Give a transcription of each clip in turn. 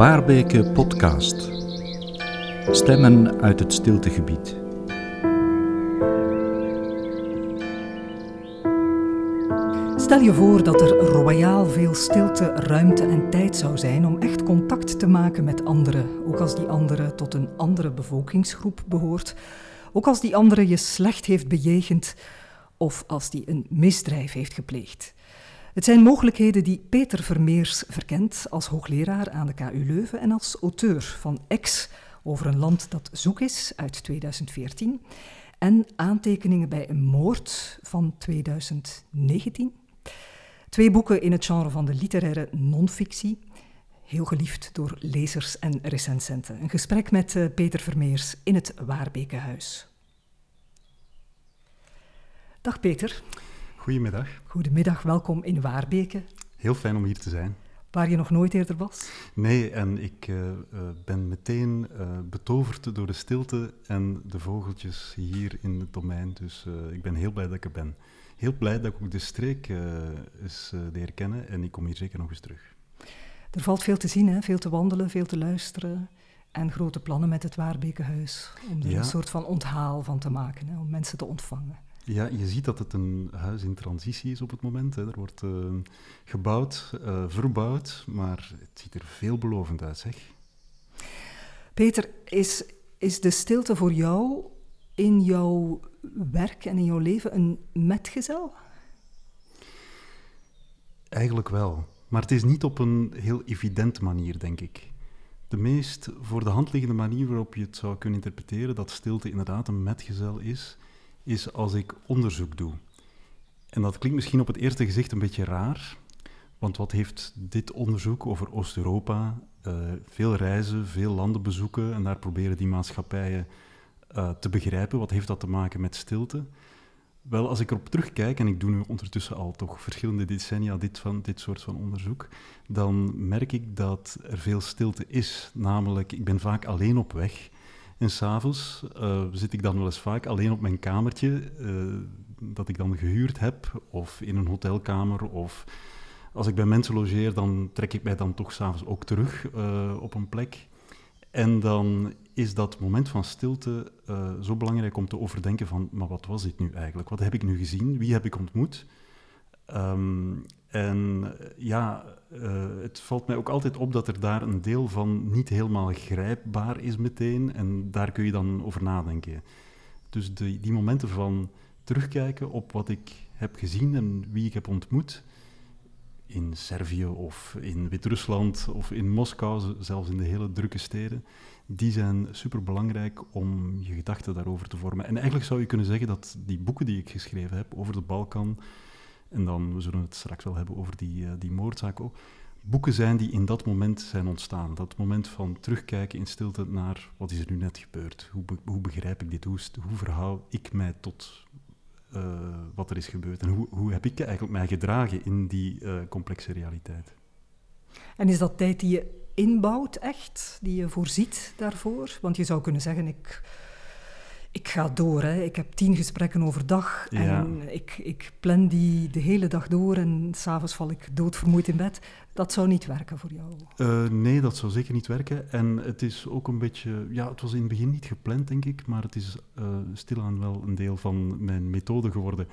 Waarbeke Podcast. Stemmen uit het stiltegebied. Stel je voor dat er royaal veel stilte, ruimte en tijd zou zijn om echt contact te maken met anderen, ook als die andere tot een andere bevolkingsgroep behoort, ook als die andere je slecht heeft bejegend of als die een misdrijf heeft gepleegd. Het zijn mogelijkheden die Peter Vermeers verkent als hoogleraar aan de KU Leuven en als auteur van Ex over een land dat zoek is uit 2014 en aantekeningen bij een moord van 2019. Twee boeken in het genre van de literaire non-fictie, heel geliefd door lezers en recensenten. Een gesprek met uh, Peter Vermeers in het Waarbekenhuis. Dag Peter. Goedemiddag. Goedemiddag, welkom in Waarbeke. Heel fijn om hier te zijn. Waar je nog nooit eerder was? Nee, en ik uh, uh, ben meteen uh, betoverd door de stilte en de vogeltjes hier in het domein. Dus ik ben heel blij dat ik er ben. Heel blij dat ik ook de streek eens leer kennen en ik kom hier zeker nog eens terug. Er valt veel te zien, hè? veel te wandelen, veel te luisteren. En grote plannen met het Waarbekenhuis. Om er ja. een soort van onthaal van te maken, hè? om mensen te ontvangen. Ja, je ziet dat het een huis in transitie is op het moment. Hè. Er wordt uh, gebouwd, uh, verbouwd, maar het ziet er veelbelovend uit, zeg. Peter, is, is de stilte voor jou in jouw werk en in jouw leven een metgezel? Eigenlijk wel, maar het is niet op een heel evident manier, denk ik. De meest voor de hand liggende manier waarop je het zou kunnen interpreteren dat stilte inderdaad een metgezel is, is als ik onderzoek doe. En dat klinkt misschien op het eerste gezicht een beetje raar, want wat heeft dit onderzoek over Oost-Europa, uh, veel reizen, veel landen bezoeken en daar proberen die maatschappijen uh, te begrijpen, wat heeft dat te maken met stilte? Wel, als ik erop terugkijk, en ik doe nu ondertussen al toch verschillende decennia dit, van, dit soort van onderzoek, dan merk ik dat er veel stilte is. Namelijk, ik ben vaak alleen op weg. En s'avonds uh, zit ik dan wel eens vaak alleen op mijn kamertje, uh, dat ik dan gehuurd heb, of in een hotelkamer, of als ik bij mensen logeer, dan trek ik mij dan toch s'avonds ook terug uh, op een plek. En dan is dat moment van stilte zo belangrijk om te overdenken van, maar wat was dit nu eigenlijk? Wat heb ik nu gezien? Wie heb ik ontmoet? Um, en ja, uh, het valt mij ook altijd op dat er daar een deel van niet helemaal grijpbaar is meteen. En daar kun je dan over nadenken. Dus die momenten van terugkijken op wat ik heb gezien en wie ik heb ontmoet. In Servië of in Wit-Rusland of in Moskou, zelfs in de hele drukke steden. Die zijn superbelangrijk om je gedachten daarover te vormen. En eigenlijk zou je kunnen zeggen dat die boeken die ik geschreven heb over de Balkan en dan, we zullen het straks wel hebben over die, uh, die moordzaak ook, boeken zijn die in dat moment zijn ontstaan. Dat moment van terugkijken in stilte naar wat is er nu net gebeurd? Hoe, hoe begrijp ik dit? Hoe, hoe verhoud ik mij tot uh, wat er is gebeurd? En hoe, hoe heb ik eigenlijk mij gedragen in die uh, complexe realiteit? En is dat tijd die je inbouwt echt, die je voorziet daarvoor? Want je zou kunnen zeggen, ik ik ga door. Hè. Ik heb tien gesprekken overdag en ja. ik, ik plan die de hele dag door en s'avonds val ik doodvermoeid in bed. Dat zou niet werken voor jou? Uh, nee, dat zou zeker niet werken. En het is ook een beetje... Ja, het was in het begin niet gepland, denk ik, maar het is uh, stilaan wel een deel van mijn methode geworden.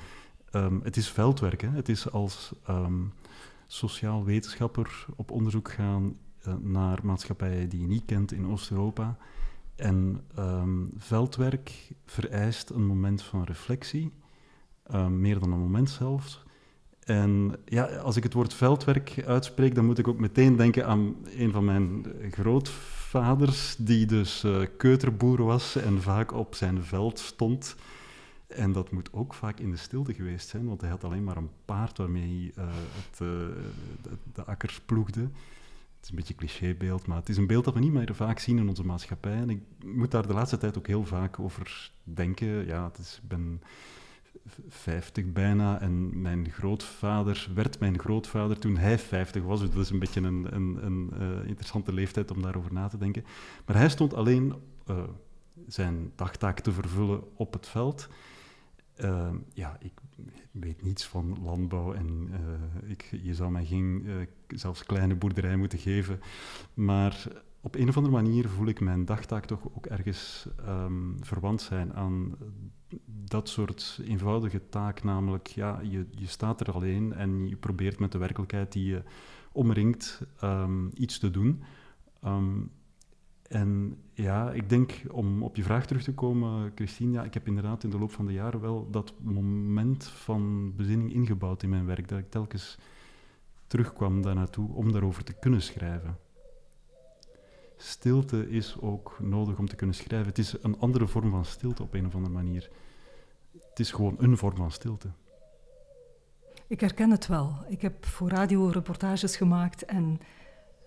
Um, het is veldwerk. Het is als um, sociaal wetenschapper op onderzoek gaan uh, naar maatschappijen die je niet kent in Oost-Europa en um, veldwerk vereist een moment van reflectie, um, meer dan een moment zelfs. En ja, als ik het woord veldwerk uitspreek, dan moet ik ook meteen denken aan een van mijn grootvaders, die dus uh, keuterboer was en vaak op zijn veld stond. En dat moet ook vaak in de stilte geweest zijn, want hij had alleen maar een paard waarmee hij uh, het, de, de akkers ploegde is een beetje een clichébeeld, maar het is een beeld dat we niet meer vaak zien in onze maatschappij. En ik moet daar de laatste tijd ook heel vaak over denken. Ja, het is, ik ben 50 bijna en mijn grootvader werd mijn grootvader toen hij 50 was. Dus dat is een beetje een, een, een uh, interessante leeftijd om daarover na te denken. Maar hij stond alleen uh, zijn dagtaak te vervullen op het veld. Uh, ja, ik weet niets van landbouw en uh, ik, je zou mij geen uh, zelfs kleine boerderij moeten geven. Maar op een of andere manier voel ik mijn dagtaak toch ook ergens um, verwant zijn aan dat soort eenvoudige taak. Namelijk, ja, je, je staat er alleen en je probeert met de werkelijkheid die je omringt um, iets te doen. Um, en ja, ik denk om op je vraag terug te komen, Christine, ik heb inderdaad in de loop van de jaren wel dat moment van bezinning ingebouwd in mijn werk, dat ik telkens terugkwam daar naartoe om daarover te kunnen schrijven. Stilte is ook nodig om te kunnen schrijven. Het is een andere vorm van stilte op een of andere manier. Het is gewoon een vorm van stilte. Ik herken het wel. Ik heb voor radio reportages gemaakt en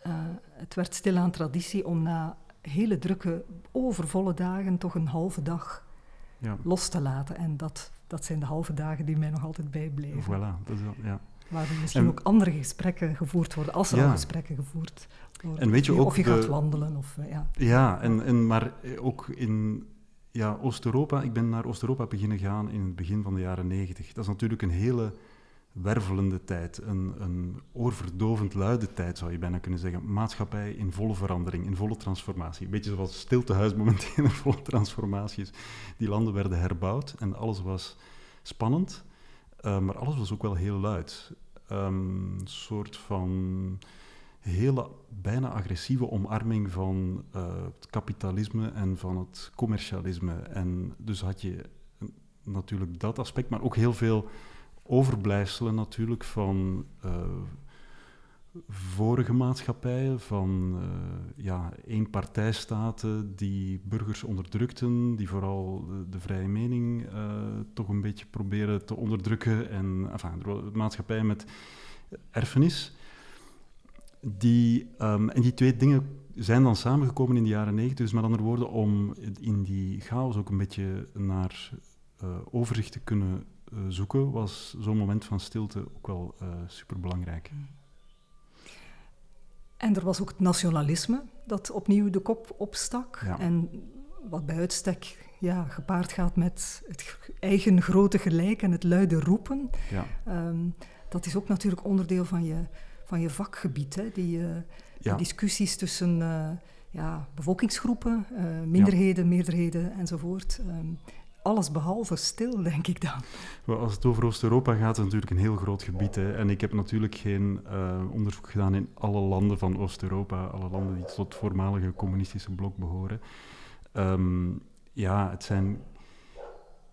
uh, het werd stilaan traditie om na hele drukke, overvolle dagen toch een halve dag ja. los te laten. En dat, dat zijn de halve dagen die mij nog altijd bijbleven. Voilà, dat is wel, ja. Waar misschien ook andere gesprekken gevoerd worden, als er al gesprekken gevoerd worden. En weet je of, je, ook of je gaat wandelen. Of, eh, ja, ja en, en, maar ook in ja, Oost-Europa. Ik ben naar Oost-Europa beginnen gaan in het begin van de jaren negentig. Dat is natuurlijk een hele wervelende tijd, een, een oorverdovend luide tijd zou je bijna kunnen zeggen. Maatschappij in volle verandering, in volle transformatie. Een beetje zoals stiltehuis momenteel in volle transformatie is. Die landen werden herbouwd en alles was spannend, uh, maar alles was ook wel heel luid. Een um, soort van hele, bijna agressieve omarming van uh, het kapitalisme en van het commercialisme. En dus had je natuurlijk dat aspect, maar ook heel veel overblijfselen natuurlijk van uh, vorige maatschappijen, van uh, ja, eenpartijstaten die burgers onderdrukten, die vooral de, vrije mening uh, toch een beetje proberen te onderdrukken. En enfin, maatschappijen met erfenis. Die, um, en die twee dingen zijn dan samengekomen in de jaren negentig. Dus met andere woorden, om in die chaos ook een beetje naar overzicht te kunnen zoeken, was zo'n moment van stilte ook wel uh, superbelangrijk. Mm. En er was ook het nationalisme dat opnieuw de kop opstak. Ja. En wat bij uitstek ja, gepaard gaat met het eigen grote gelijk en het luide roepen. Ja. Um, dat is ook natuurlijk onderdeel van je, van je vakgebied. Hè? Die, uh, ja. discussies tussen ja, bevolkingsgroepen, minderheden, meerderheden enzovoort. Um, alles behalve stil, denk ik dan. als het over Oost-Europa gaat, is natuurlijk een heel groot gebied. Hè. En ik heb natuurlijk geen uh, onderzoek gedaan in alle landen van Oost-Europa, alle landen die tot het voormalige communistische blok behoren. Um, ja, het zijn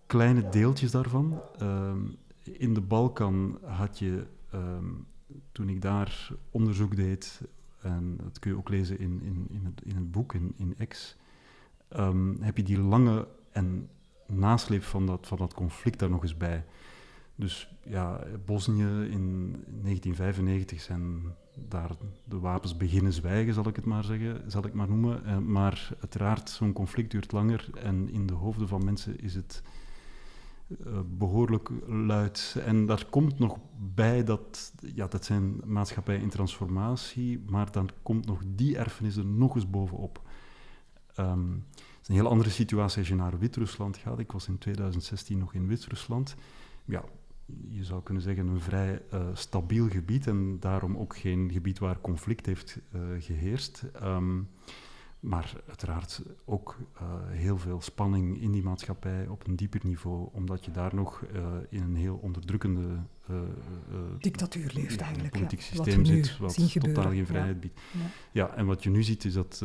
kleine deeltjes daarvan. Um, in de Balkan had je, um, toen ik daar onderzoek deed, en dat kun je ook lezen in, in, in, het, in het boek, in, in X, heb je die lange en nasleep van dat, van dat conflict daar nog eens bij. Dus ja, Bosnië in 1995 zijn daar de wapens beginnen zwijgen, zal ik het maar zeggen, zal ik maar noemen. Eh, maar uiteraard, zo'n conflict duurt langer en in de hoofden van mensen is het uh, behoorlijk luid. En daar komt nog bij dat, ja, dat zijn maatschappijen in transformatie, maar dan komt nog die erfenis er nog eens bovenop. Um, is een heel andere situatie als je naar Wit-Rusland gaat. Ik was in 2016 nog in Wit-Rusland. Ja, je zou kunnen zeggen een vrij uh, stabiel gebied en daarom ook geen gebied waar conflict heeft uh, geheerst. Um, maar uiteraard ook uh, heel veel spanning in die maatschappij op een dieper niveau, omdat je daar nog in een heel onderdrukkende dictatuur leeft eigenlijk. politiek systeem zit, wat totaal geen vrijheid ja. biedt. Ja. ja. en wat je nu ziet is dat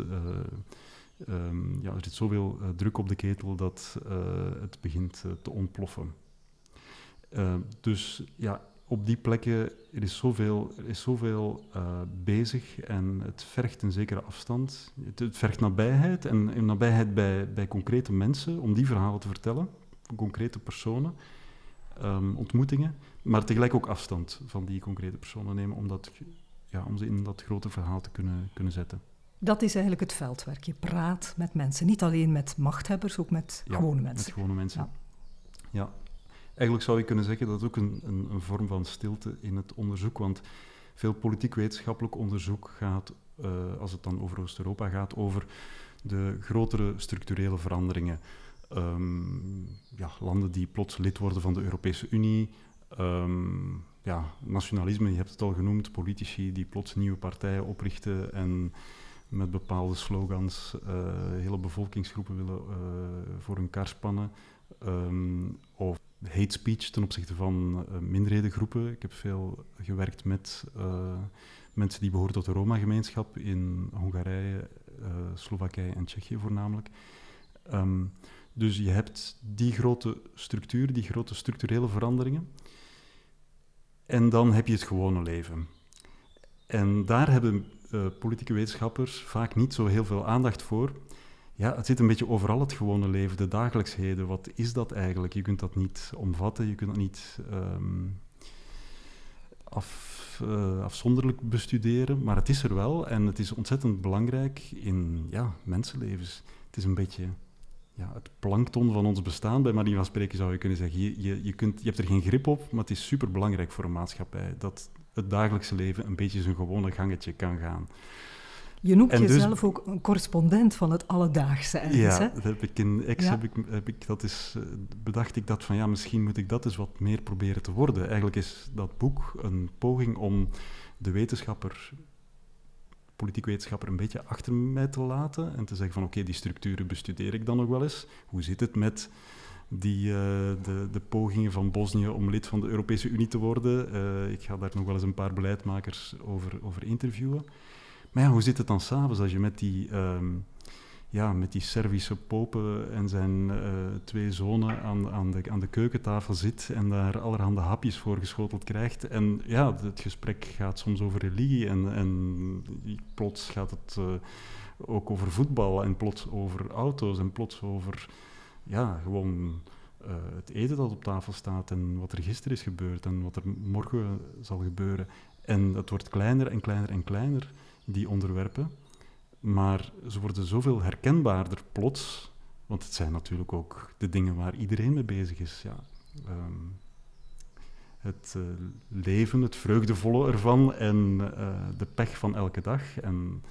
Um, ja, er zit zoveel uh, druk op de ketel dat uh, het begint uh, te ontploffen. Ehm, dus ja, op die plekken er is zoveel, er is zoveel bezig en het vergt een zekere afstand. Het, vergt nabijheid en, nabijheid bij, bij concrete mensen om die verhalen te vertellen, concrete personen, um, ontmoetingen, maar tegelijk ook afstand van die concrete personen nemen om, dat, ja, om ze in dat grote verhaal te kunnen, kunnen zetten. Dat is eigenlijk het veldwerk. Je praat met mensen. Niet alleen met machthebbers, ook met gewone mensen. Met gewone mensen. Ja. ja. Eigenlijk zou je kunnen zeggen dat het ook een, een, een, vorm van stilte in het onderzoek. Want veel politiek-wetenschappelijk onderzoek gaat, uh, als het dan over Oost-Europa gaat, over de grotere structurele veranderingen. ehm, ja, landen die plots lid worden van de Europese Unie. Ehm, ja, nationalisme, je hebt het al genoemd, politici die plots nieuwe partijen oprichten en met bepaalde slogans uh, hele bevolkingsgroepen willen uh, voor hun kar spannen. Um, of hate speech ten opzichte van uh, minderhedengroepen. Ik heb veel gewerkt met mensen die behoren tot de Roma-gemeenschap in Hongarije, Slowakije en Tsjechië voornamelijk. Um, dus je hebt die grote structuur, die grote structurele veranderingen. En dan heb je het gewone leven. En daar hebben uh, politieke wetenschappers vaak niet zo heel veel aandacht voor. Ja, het zit een beetje overal het gewone leven, de dagelijksheden. Wat is dat eigenlijk? Je kunt dat niet omvatten, je kunt dat niet um, af, uh, afzonderlijk bestuderen, maar het is er wel en het is ontzettend belangrijk in ja, mensenlevens. Het is een beetje ja, het plankton van ons bestaan, bij manier van spreken zou je kunnen zeggen. Je, je, je, kunt, je hebt er geen grip op, maar het is super belangrijk voor een maatschappij dat het dagelijkse leven een beetje zijn gewone gangetje kan gaan. Je noemt dus- jezelf ook een correspondent van het alledaagse ergens, Ja, dat heb ik in Ex heb ik, heb ik dat is, eh, bedacht ik dat van ja, misschien moet ik dat eens wat meer proberen te worden. Eigenlijk is dat boek een poging om de wetenschapper politiek wetenschapper een beetje achter mij te laten en te zeggen van oké, die structuren bestudeer ik dan nog wel eens. Hoe zit het met die, uh, de, de, pogingen van Bosnië om lid van de Europese Unie te worden? Uh, ik ga daar nog wel eens een paar beleidmakers over, over interviewen. Maar ja, hoe zit het dan s'avonds als je met die... Um, ja, met die Servische popen en zijn uh, twee zonen aan, aan, de, aan de keukentafel zit en daar allerhande hapjes voor geschoteld krijgt. En ja, het gesprek gaat soms over religie en, en plots gaat het ook over voetbal en plots over auto's en plots over ja, gewoon uh, het eten dat op tafel staat en wat er gisteren is gebeurd en wat er morgen zal gebeuren. En het wordt kleiner en kleiner en kleiner, die onderwerpen. Maar ze worden zoveel herkenbaarder plots, want het zijn natuurlijk ook de dingen waar iedereen mee bezig is. Ja. Um, het uh, leven, het vreugdevolle ervan en uh, de pech van elke dag. En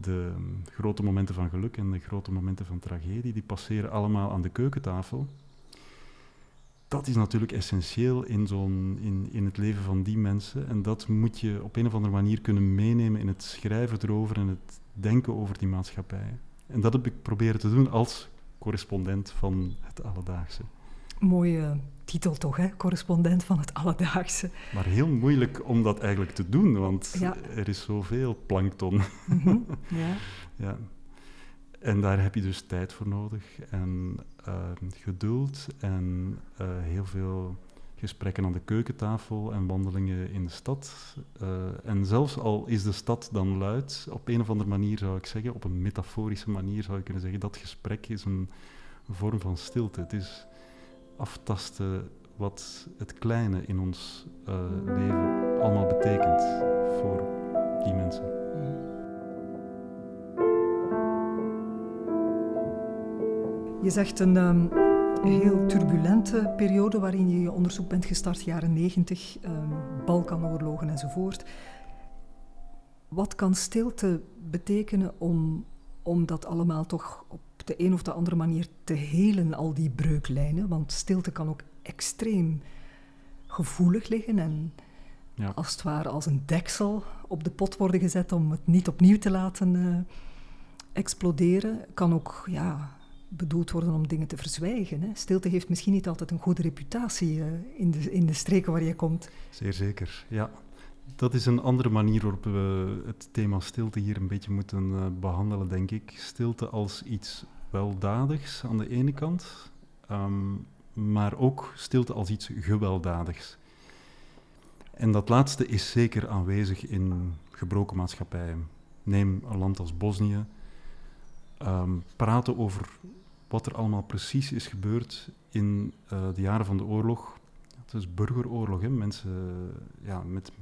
de um, grote momenten van geluk en de grote momenten van tragedie, die passeren allemaal aan de keukentafel. Dat is natuurlijk essentieel in, zo'n, in, in het leven van die mensen. En dat moet je op een of andere manier kunnen meenemen in het schrijven erover en het denken over die maatschappij. En dat heb ik proberen te doen als correspondent van het alledaagse. Mooie titel toch, hè? Correspondent van het alledaagse. Maar heel moeilijk om dat eigenlijk te doen, want ja. er is zoveel plankton. Mm -hmm. ja. ja. En daar heb je dus tijd voor nodig en uh, geduld en uh, heel veel gesprekken aan de keukentafel en wandelingen in de stad. Uh, en zelfs al is de stad dan luid, op een of andere manier zou ik zeggen, op een metaforische manier zou ik kunnen zeggen, dat gesprek is een vorm van stilte. Het is aftasten wat het kleine in ons uh, leven allemaal betekent voor die mensen. Je zegt een um, heel turbulente periode waarin je je onderzoek bent gestart, jaren 90, um, Balkanoorlogen enzovoort. Wat kan stilte betekenen om, om dat allemaal toch op de een of de andere manier te helen, al die breuklijnen? Want stilte kan ook extreem gevoelig liggen en ja. als het ware als een deksel op de pot worden gezet om het niet opnieuw te laten uh, exploderen. Kan ook ja, bedoeld worden om dingen te verzwijgen. Hè. Stilte heeft misschien niet altijd een goede reputatie uh, in, de, in de streken waar je komt. Zeer zeker, ja. Dat is een andere manier waarop we het thema stilte hier een beetje moeten uh, behandelen, denk ik. Stilte als iets weldadigs aan de ene kant, um, maar ook stilte als iets gewelddadigs. En dat laatste is zeker aanwezig in gebroken maatschappijen. Neem een land als Bosnië. Um, praten over wat er allemaal precies is gebeurd in uh, de jaren van de oorlog. Het is burgeroorlog, hè? mensen ja, met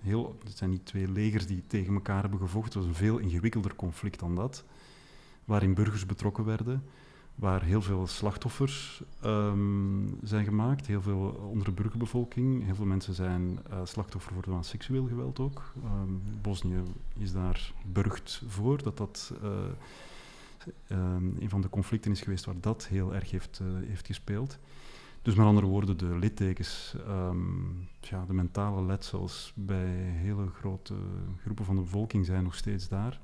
heel, het zijn niet twee legers die tegen elkaar hebben gevochten, het was een veel ingewikkelder conflict dan dat, waarin burgers betrokken werden, waar heel veel slachtoffers um, zijn gemaakt, heel veel onder de burgerbevolking, heel veel mensen zijn uh, slachtoffer geworden van seksueel geweld ook. Um, Bosnië is daar burgt voor, dat dat... Uh, ehm, een van de conflicten is geweest waar dat heel erg heeft, heeft gespeeld. Dus met andere woorden, de littekens, ehm, ja, de mentale letsels bij hele grote groepen van de bevolking zijn nog steeds daar.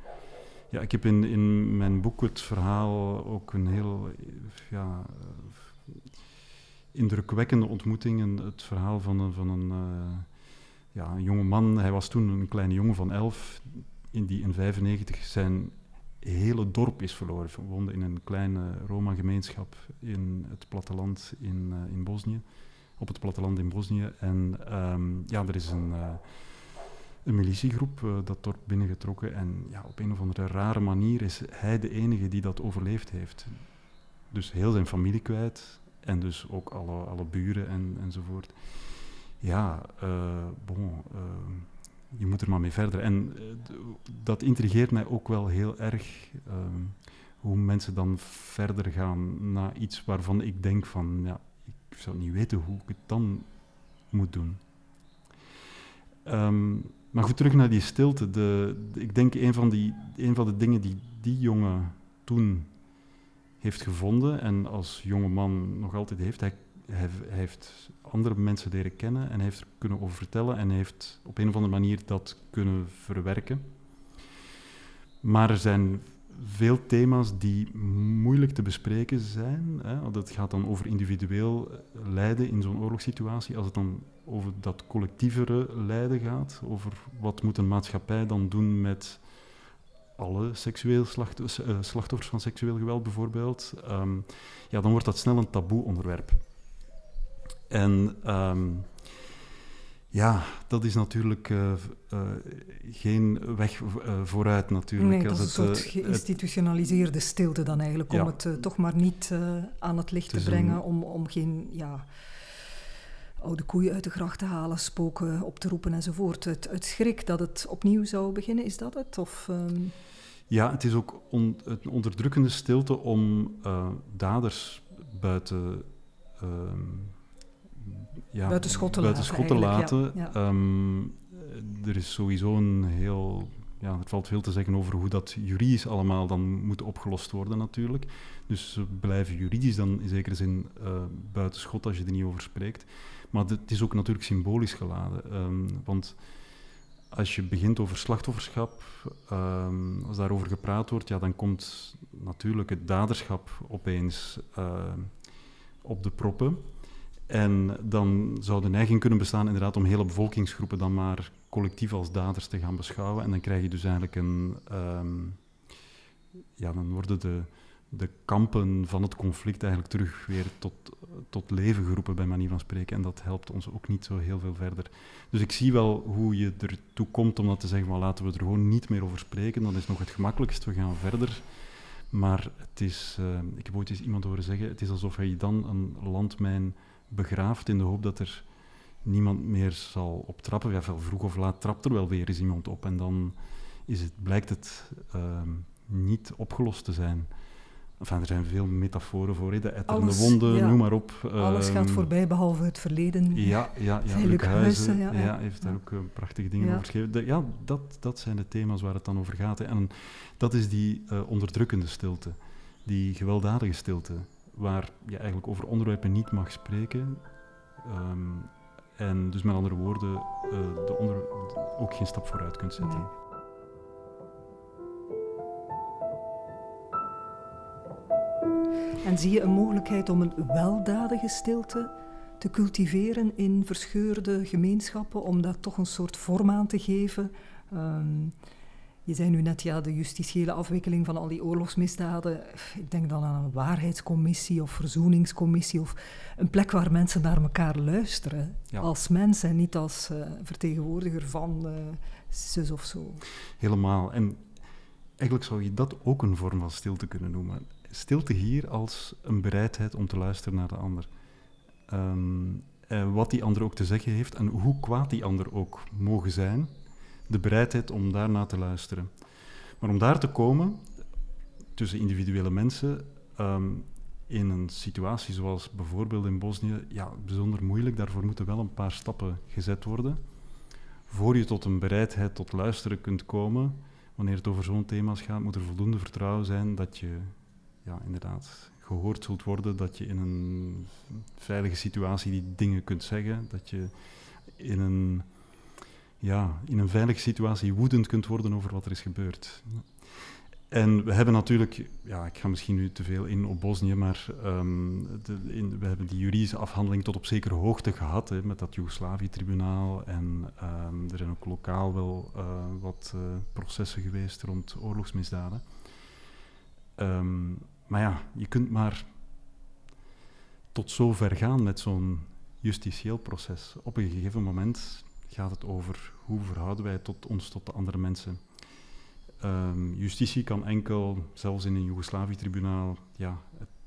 Ja, ik heb in, in mijn boek het verhaal ook een heel ja, indrukwekkende ontmoeting. Het verhaal van een, van een, uh, ja, een jonge man, hij was toen een kleine jongen van elf, in die in 95 zijn hele dorp is verloren. We woonden in een kleine Roma-gemeenschap in het platteland in, uh, in Bosnië. Op het platteland in Bosnië. En um, ja, er is een, een militiegroep uh, dat dorp binnengetrokken. En ja, op een of andere rare manier is hij de enige die dat overleefd heeft. Dus heel zijn familie kwijt. En dus ook alle, alle buren en, enzovoort. Ja, bon je moet er maar mee verder. En dat intrigeert mij ook wel heel erg, um, hoe mensen dan verder gaan naar iets waarvan ik denk van, ja, ik zou niet weten hoe ik het dan moet doen. Um, maar goed, terug naar die stilte. De, ik denk een van, die, van de dingen die die jongen toen heeft gevonden en als jonge man nog altijd heeft, hij hij, heeft andere mensen leren kennen en heeft er kunnen over vertellen en heeft op een of andere manier dat kunnen verwerken. Maar er zijn veel thema's die moeilijk te bespreken zijn. Hè. Dat gaat dan over individueel lijden in zo'n oorlogssituatie. Als het dan over dat collectievere lijden gaat, over wat moet een maatschappij dan doen met alle seksueel eh, slachtoffers van seksueel geweld bijvoorbeeld, um, ja, dan wordt dat snel een taboe onderwerp. En um, ja, dat is natuurlijk uh, uh, geen weg uh, vooruit natuurlijk. Nee, dat is een soort geïnstitutionaliseerde stilte dan eigenlijk, om het toch maar niet aan het licht te brengen, een... om, om geen ja, oude koeien uit de gracht te halen, spoken op te roepen enzovoort. Het, het schrik dat het opnieuw zou beginnen, is dat het? Of, um... Ja, het is ook on, een onderdrukkende stilte om daders buiten... Um, ja, buiten schot laten. Laten. Ja. Um, er is sowieso een heel. Ja, er valt veel te zeggen over hoe dat juridisch allemaal dan moet opgelost worden, natuurlijk. Dus ze blijven juridisch dan in zekere zin uh, buiten schot als je er niet over spreekt. Maar het is ook natuurlijk symbolisch geladen. Um, want als je begint over slachtofferschap, um, als daarover gepraat wordt, ja, dan komt natuurlijk het daderschap opeens uh, op de proppen. En dan zou de neiging kunnen bestaan inderdaad om hele bevolkingsgroepen dan maar collectief als daders te gaan beschouwen. En dan krijg je dus eigenlijk een... Um, ja, dan worden de, de kampen van het conflict eigenlijk terug weer tot, tot leven geroepen, bij manier van spreken. En dat helpt ons ook niet zo heel veel verder. Dus ik zie wel hoe je ertoe komt om dat te zeggen, maar laten we er gewoon niet meer over spreken. Dat is nog het gemakkelijkst, we gaan verder. Maar het is, uh, ik heb ooit eens iemand horen zeggen, het is alsof je dan een landmijn begraaft in de hoop dat er niemand meer zal optrappen. Ja, vroeg of laat trapt er wel weer eens iemand op en dan is het, blijkt het uh, niet opgelost te zijn. Enfin, er zijn veel metaforen voor, he. de etterende wonden, ja. noem maar op. Alles gaat ehm, voorbij, behalve het verleden. Ja, ja, ja Huizen ja, ja, heeft daar ook uh, prachtige dingen over geschreven. De, ja, dat, dat zijn de thema's waar het dan over gaat. He. En dat is die uh, onderdrukkende stilte, die gewelddadige stilte waar je eigenlijk over onderwerpen niet mag spreken. Um, en dus met andere woorden, uh, de onder, ook geen stap vooruit kunt zetten. En zie je een mogelijkheid om een weldadige stilte te cultiveren in verscheurde gemeenschappen, om daar toch een soort vorm aan te geven? Um, je zei nu net, ja, de justitiële afwikkeling van al die oorlogsmisdaden. Ik denk dan aan een waarheidscommissie of verzoeningscommissie of een plek waar mensen naar elkaar luisteren. Ja. Als mens en niet als uh, vertegenwoordiger van uh, zus of zo. Helemaal. En eigenlijk zou je dat ook een vorm van stilte kunnen noemen. Stilte hier als een bereidheid om te luisteren naar de ander. Um, uh, wat die ander ook te zeggen heeft en hoe kwaad die ander ook mogen zijn de bereidheid om daarna te luisteren. Maar om daar te komen, tussen individuele mensen, um, in een situatie zoals bijvoorbeeld in Bosnië, ja, bijzonder moeilijk. Daarvoor moeten wel een paar stappen gezet worden. Voor je tot een bereidheid tot luisteren kunt komen, wanneer het over zo'n thema's gaat, moet er voldoende vertrouwen zijn dat je ja, inderdaad gehoord zult worden, dat je in een veilige situatie die dingen kunt zeggen, dat je in een, ja, in een veilige situatie woedend kunt worden over wat er is gebeurd. En we hebben natuurlijk, ja, ik ga misschien nu te veel in op Bosnië, maar um, de, in, we hebben die juridische afhandeling tot op zekere hoogte gehad hè, met dat Joegoslavië-tribunaal. En um, er zijn ook lokaal wel uh, wat uh, processen geweest rond oorlogsmisdaden. Um, maar ja, je kunt maar tot zo ver gaan met zo'n justitieel proces. Op een gegeven moment gaat het over hoe verhouden wij tot ons tot de andere mensen. Um, justitie kan enkel, zelfs in een Joegoslavië-tribunaal, ja,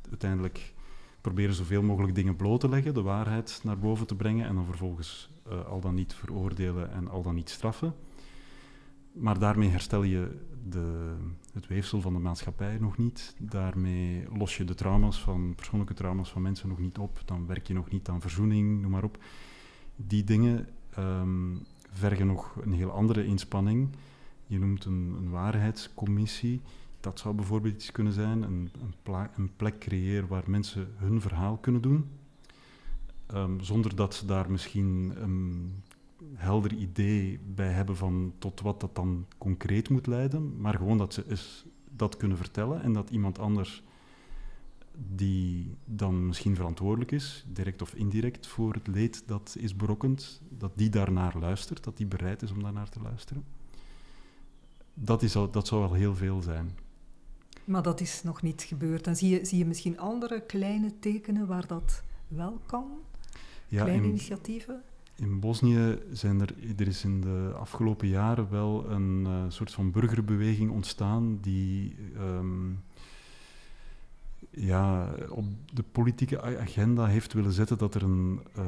uiteindelijk proberen zoveel mogelijk dingen bloot te leggen, de waarheid naar boven te brengen en dan vervolgens uh, al dan niet veroordelen en al dan niet straffen. Maar daarmee herstel je de, het weefsel van de maatschappij nog niet. Daarmee los je de trauma's van, persoonlijke trauma's van mensen nog niet op. Dan werk je nog niet aan verzoening, noem maar op. Die dingen um, vergen nog een heel andere inspanning. Je noemt een, een waarheidscommissie. Dat zou bijvoorbeeld iets kunnen zijn, een, een, een plek creëren waar mensen hun verhaal kunnen doen. Um, zonder dat ze daar misschien een helder idee bij hebben van tot wat dat dan concreet moet leiden, maar gewoon dat ze dat kunnen vertellen en dat iemand anders die dan misschien verantwoordelijk is, direct of indirect, voor het leed dat is berokkend, dat die daarnaar luistert, dat die bereid is om daarnaar te luisteren. Dat, is al, dat zou al heel veel zijn. Maar dat is nog niet gebeurd. Dan zie je, zie je misschien andere kleine tekenen waar dat wel kan? Ja, kleine in, initiatieven? In Bosnië zijn er, er is in de afgelopen jaren wel een uh, soort van burgerbeweging ontstaan die um, ja, op de politieke agenda heeft willen zetten dat er een uh,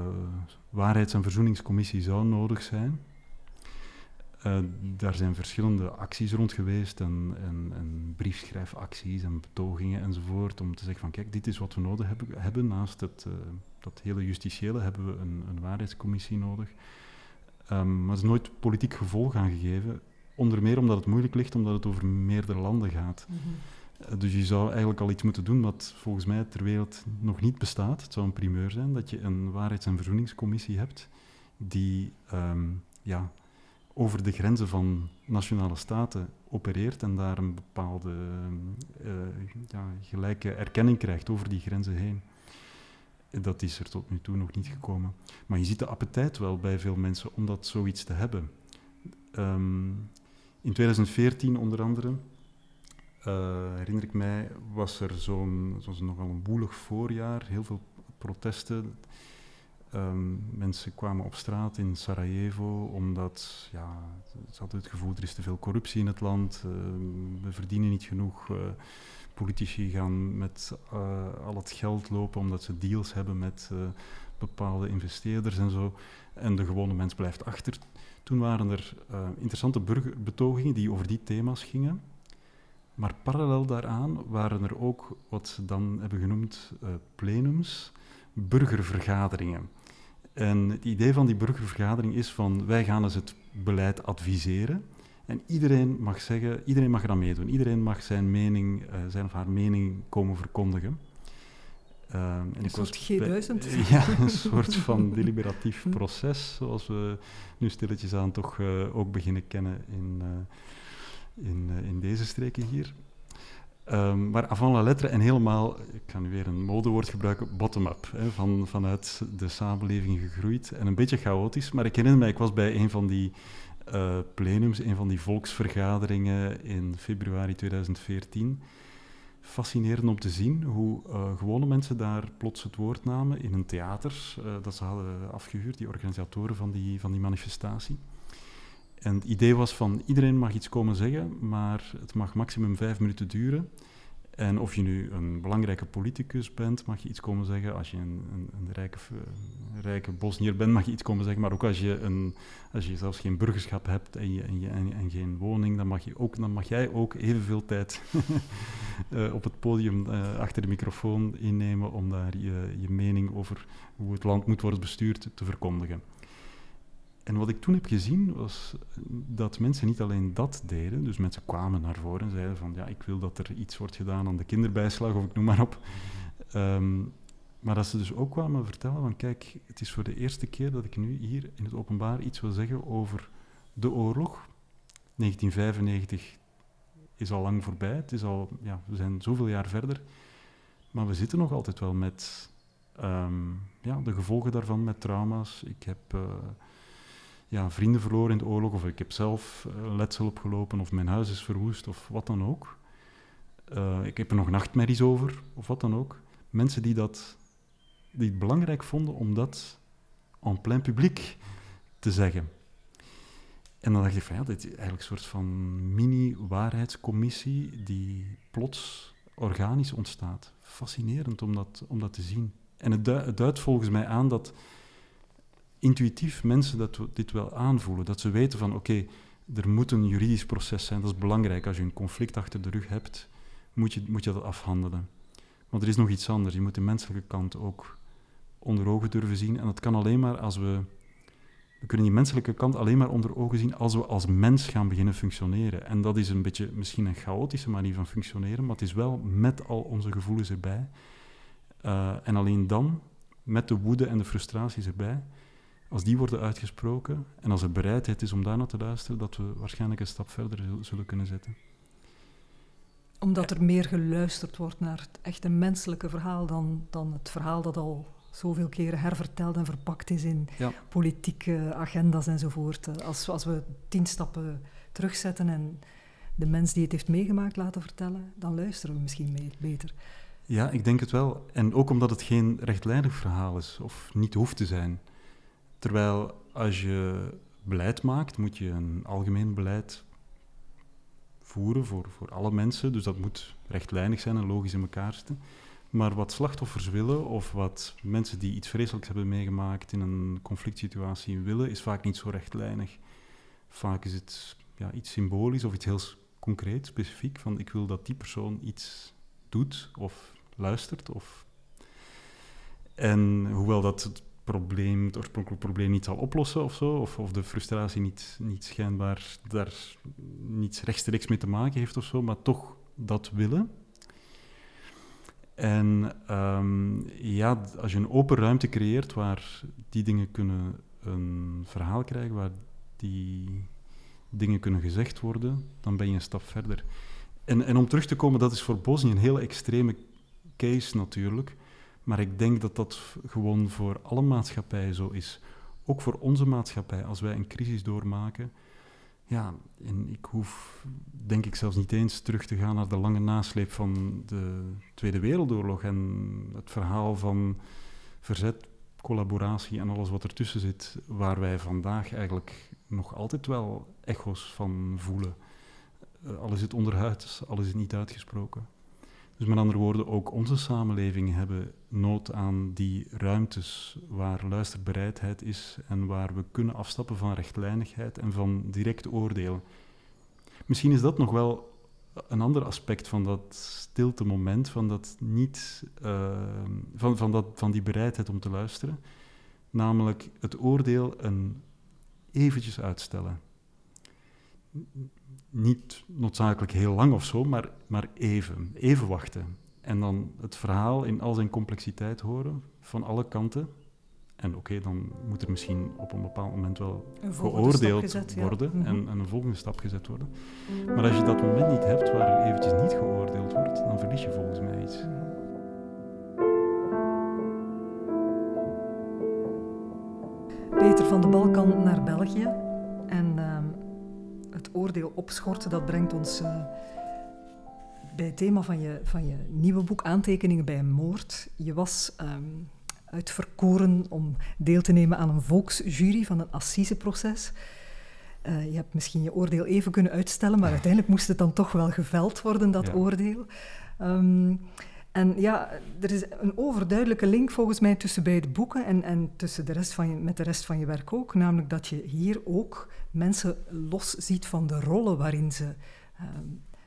waarheids- en verzoeningscommissie zou nodig zijn. Uh, daar zijn verschillende acties rond geweest en, en, en, briefschrijfacties en betogingen enzovoort om te zeggen van kijk, dit is wat we nodig hebben, naast het, uh, dat hele justitiële hebben we een, een waarheidscommissie nodig. Um, maar er is nooit politiek gevolg aan gegeven, onder meer omdat het moeilijk ligt, omdat het over meerdere landen gaat. -hmm. Dus je zou eigenlijk al iets moeten doen wat volgens mij ter wereld nog niet bestaat. Het zou een primeur zijn dat je een waarheids- en verzoeningscommissie hebt die um, ja, over de grenzen van nationale staten opereert en daar een bepaalde uh, ja, gelijke erkenning krijgt over die grenzen heen. Dat is er tot nu toe nog niet gekomen. Maar je ziet de appetijt wel bij veel mensen om dat zoiets te hebben. Um, in 2014 onder andere, uh, herinner ik mij, was er zo'n, nogal een woelig voorjaar, heel veel protesten. Um, mensen kwamen op straat in Sarajevo omdat ja, ze hadden het gevoel er is te veel corruptie in het land, uh, we verdienen niet genoeg. Uh, politici gaan met al het geld lopen omdat ze deals hebben met bepaalde investeerders en zo. En de gewone mens blijft achter. Toen waren er interessante burgerbetogingen die over die thema's gingen. Maar parallel daaraan waren er ook wat ze dan hebben genoemd plenums, burgervergaderingen. En het idee van die burgervergadering is van wij gaan eens het beleid adviseren. En iedereen mag zeggen, iedereen mag eraan meedoen. Iedereen mag zijn mening, uh, zijn of haar mening komen verkondigen. Uh, en een soort G1000? ja, een soort van deliberatief proces, zoals we nu stilletjes aan toch ook beginnen kennen in, in, in deze streken hier. Um, maar avant la lettre en helemaal, ik ga nu weer een modewoord gebruiken, bottom-up. Van, vanuit de samenleving gegroeid en een beetje chaotisch. Maar ik herinner mij, ik was bij een van die uh, plenums, een van die volksvergaderingen in februari 2014. Fascinerend om te zien hoe uh, gewone mensen daar plots het woord namen in een theater dat ze hadden afgehuurd, die organisatoren van die, van die manifestatie. En het idee was van iedereen mag iets komen zeggen, maar het mag maximum vijf minuten duren. En of je nu een belangrijke politicus bent, mag je iets komen zeggen. Als je een, een, een rijke, een rijke Bosnier bent, mag je iets komen zeggen. Maar ook als je, een, als je zelfs geen burgerschap hebt en, je, en, je, en, en geen woning, dan mag, je ook, dan mag jij ook evenveel tijd uh, op het podium uh, achter de microfoon innemen om daar je, je mening over hoe het land moet worden bestuurd te verkondigen. En wat ik toen heb gezien was dat mensen niet alleen dat deden, dus mensen kwamen naar voren en zeiden van ja, ik wil dat er iets wordt gedaan aan de kinderbijslag of ik noem maar op. Ehm, maar dat ze dus ook kwamen vertellen van kijk, het is voor de eerste keer dat ik nu hier in het openbaar iets wil zeggen over de oorlog. 1995 is al lang voorbij, het is al, ja, we zijn zoveel jaar verder. Maar we zitten nog altijd wel met ehm, ja, de gevolgen daarvan, met trauma's. Ik heb uh, ja, vrienden verloren in de oorlog, of ik heb zelf uh, letsel opgelopen, of mijn huis is verwoest, of wat dan ook. Uh, ik heb er nog nachtmerries over, of wat dan ook. Mensen die, dat, die het belangrijk vonden om dat en plein publiek te zeggen. En dan dacht ik van ja, dit is eigenlijk een soort van mini-waarheidscommissie die plots organisch ontstaat. Fascinerend om dat, om dat te zien. En het, het duidt volgens mij aan dat intuïtief mensen dat, dit wel aanvoelen. Dat ze weten van oké, er moet een juridisch proces zijn. Dat is belangrijk. Als je een conflict achter de rug hebt, moet je, moet je dat afhandelen. Maar er is nog iets anders. Je moet de menselijke kant ook onder ogen durven zien. En dat kan alleen maar als we we kunnen die menselijke kant alleen maar onder ogen zien als we als mens gaan beginnen functioneren. En dat is een beetje misschien een chaotische manier van functioneren, maar het is wel met al onze gevoelens erbij. Uh, en alleen dan, met de woede en de frustraties erbij, als die worden uitgesproken en als er bereidheid is om daar naar te luisteren, dat we waarschijnlijk een stap verder zullen kunnen zetten. Omdat er meer geluisterd wordt naar het echte menselijke verhaal dan, dan het verhaal dat al zoveel keren herverteld en verpakt is in politieke agenda's enzovoort. Als, als we tien stappen terugzetten en de mens die het heeft meegemaakt laten vertellen, dan luisteren we misschien mee, beter. Ja, ik denk het wel. En ook omdat het geen rechtlijnig verhaal is, of niet hoeft te zijn. Terwijl als je beleid maakt, moet je een algemeen beleid voeren voor, voor alle mensen. Dus dat moet rechtlijnig zijn en logisch in elkaar zitten. Maar wat slachtoffers willen, of wat mensen die iets vreselijks hebben meegemaakt in een conflict situatie willen, is vaak niet zo rechtlijnig. Vaak is het ja, iets symbolisch of iets heel concreet, specifiek, van ik wil dat die persoon iets doet of luistert. Of... En hoewel dat het probleem, het oorspronkelijke probleem niet zal oplossen of zo, of, of de frustratie niet, niet schijnbaar daar niets rechtstreeks mee te maken heeft of zo, maar toch dat willen, en um, ja, als je een open ruimte creëert waar die dingen kunnen een verhaal krijgen, waar die dingen kunnen gezegd worden, dan ben je een stap verder. En, en om terug te komen, dat is voor Bosnië een hele extreme case natuurlijk. Maar ik denk dat dat gewoon voor alle maatschappijen zo is. Ook voor onze maatschappij, als wij een crisis doormaken, ja, en ik hoef denk ik zelfs niet eens terug te gaan naar de lange nasleep van de Tweede Wereldoorlog en het verhaal van verzet, collaboratie en alles wat ertussen zit, waar wij vandaag eigenlijk nog altijd wel echo's van voelen. Uh, al is het onderhuid, al is niet uitgesproken. Dus met andere woorden, ook onze samenlevingen hebben nood aan die ruimtes waar luisterbereidheid is en waar we kunnen afstappen van rechtlijnigheid en van direct oordeel. Misschien is dat nog wel een ander aspect van dat stilte moment, van, dat niet, uh, van, van, dat, van die bereidheid om te luisteren, namelijk het oordeel een eventjes uitstellen niet noodzakelijk heel lang of zo, maar, maar even. Even wachten. En dan het verhaal in al zijn complexiteit horen, van alle kanten. En oké, dan moet er misschien op een bepaald moment wel geoordeeld worden mhm. en, en, een volgende stap gezet worden. Maar als je dat moment niet hebt waar er eventjes niet geoordeeld wordt, dan verlies je volgens mij iets. Peter van de Balkan naar België. En ehm, oordeel opschorten, dat brengt ons uh, bij het thema van je, van je nieuwe boek Aantekeningen bij een moord. Je was um, uitverkoren om deel te nemen aan een volksjury van een assiseproces. Uh, je hebt misschien je oordeel even kunnen uitstellen, maar uiteindelijk moest het dan toch wel geveld worden, dat oordeel. Um, en ja, er is een overduidelijke link volgens mij tussen beide boeken en, en tussen de rest van je, met de rest van je werk ook. Namelijk dat je hier ook mensen los ziet van de rollen waarin ze uh,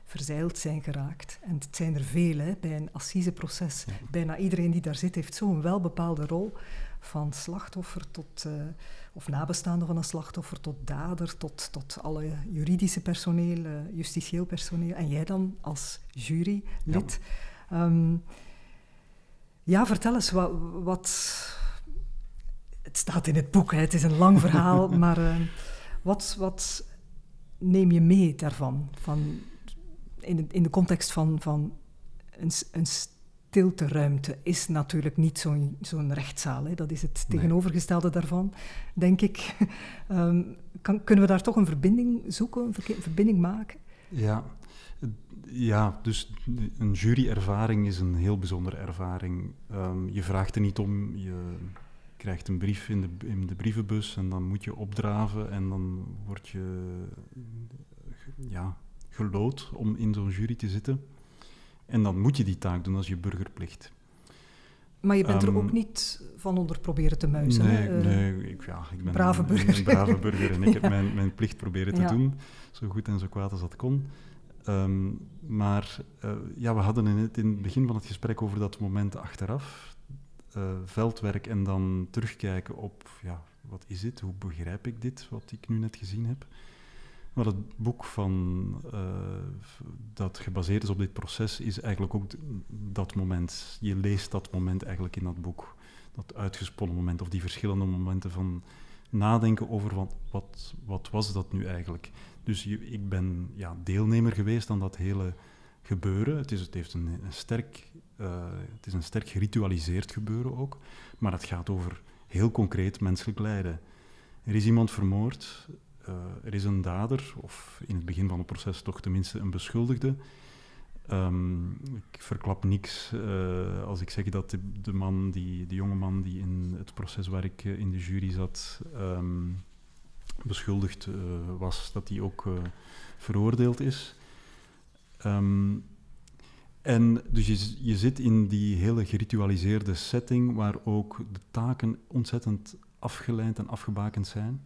verzeild zijn geraakt. En het zijn er veel hè, bij een assiseproces. Bijna iedereen die daar zit heeft zo'n welbepaalde rol. Van slachtoffer tot, uh, of nabestaande van een slachtoffer, tot dader, tot, tot alle juridische personeel, uh, justitieel personeel. En jij dan als jurylid. Ja. Um, ja, vertel eens, wat, wat, Het staat in het boek, hè, het is een lang verhaal, maar uh, wat, wat neem je mee daarvan? Van, in, de, in de context van, van een, een stilteruimte is natuurlijk niet zo'n zo'n rechtszaal. Hè. Dat is het tegenovergestelde daarvan, denk ik. Um, kan, kunnen we daar toch een verbinding zoeken, een verbinding maken? Ja, ja, dus een juryervaring is een heel bijzondere ervaring. Um, je vraagt er niet om, je krijgt een brief in de, in de brievenbus en dan moet je opdraven en dan word je ja, gelood om in zo'n jury te zitten. En dan moet je die taak doen als je burgerplicht. Maar je bent er ook ehm, niet van onder proberen te muizen. Nee, hè? nee ik, ja, ik ben brave burger. een, brave burger en ik heb mijn, mijn plicht proberen te doen, zo goed en zo kwaad als dat kon. Um, maar uh, ja, we hadden in het, in het begin van het gesprek over dat moment achteraf, uh, veldwerk en dan terugkijken op, ja, wat is dit, hoe begrijp ik dit, wat ik nu net gezien heb. Maar het boek van, uh, dat gebaseerd is op dit proces is eigenlijk ook dat moment. Je leest dat moment eigenlijk in dat boek. Dat uitgesponnen moment of die verschillende momenten van nadenken over wat, wat, wat was dat nu eigenlijk. Dus ik ben ja, deelnemer geweest aan dat hele gebeuren. Het, is, het, heeft een, sterk, uh, het is een sterk geritualiseerd gebeuren ook, maar het gaat over heel concreet menselijk lijden. Er is iemand vermoord, uh, er is een dader, of in het begin van het proces toch tenminste een beschuldigde. Um, ik verklap niks uh, als ik zeg dat de, man, die, de jonge man die in het proces waar ik in de jury zat, um, beschuldigd uh, was, dat hij ook uh, veroordeeld is. Um, en dus je, je zit in die hele geritualiseerde setting waar ook de taken ontzettend afgeleid en afgebakend zijn.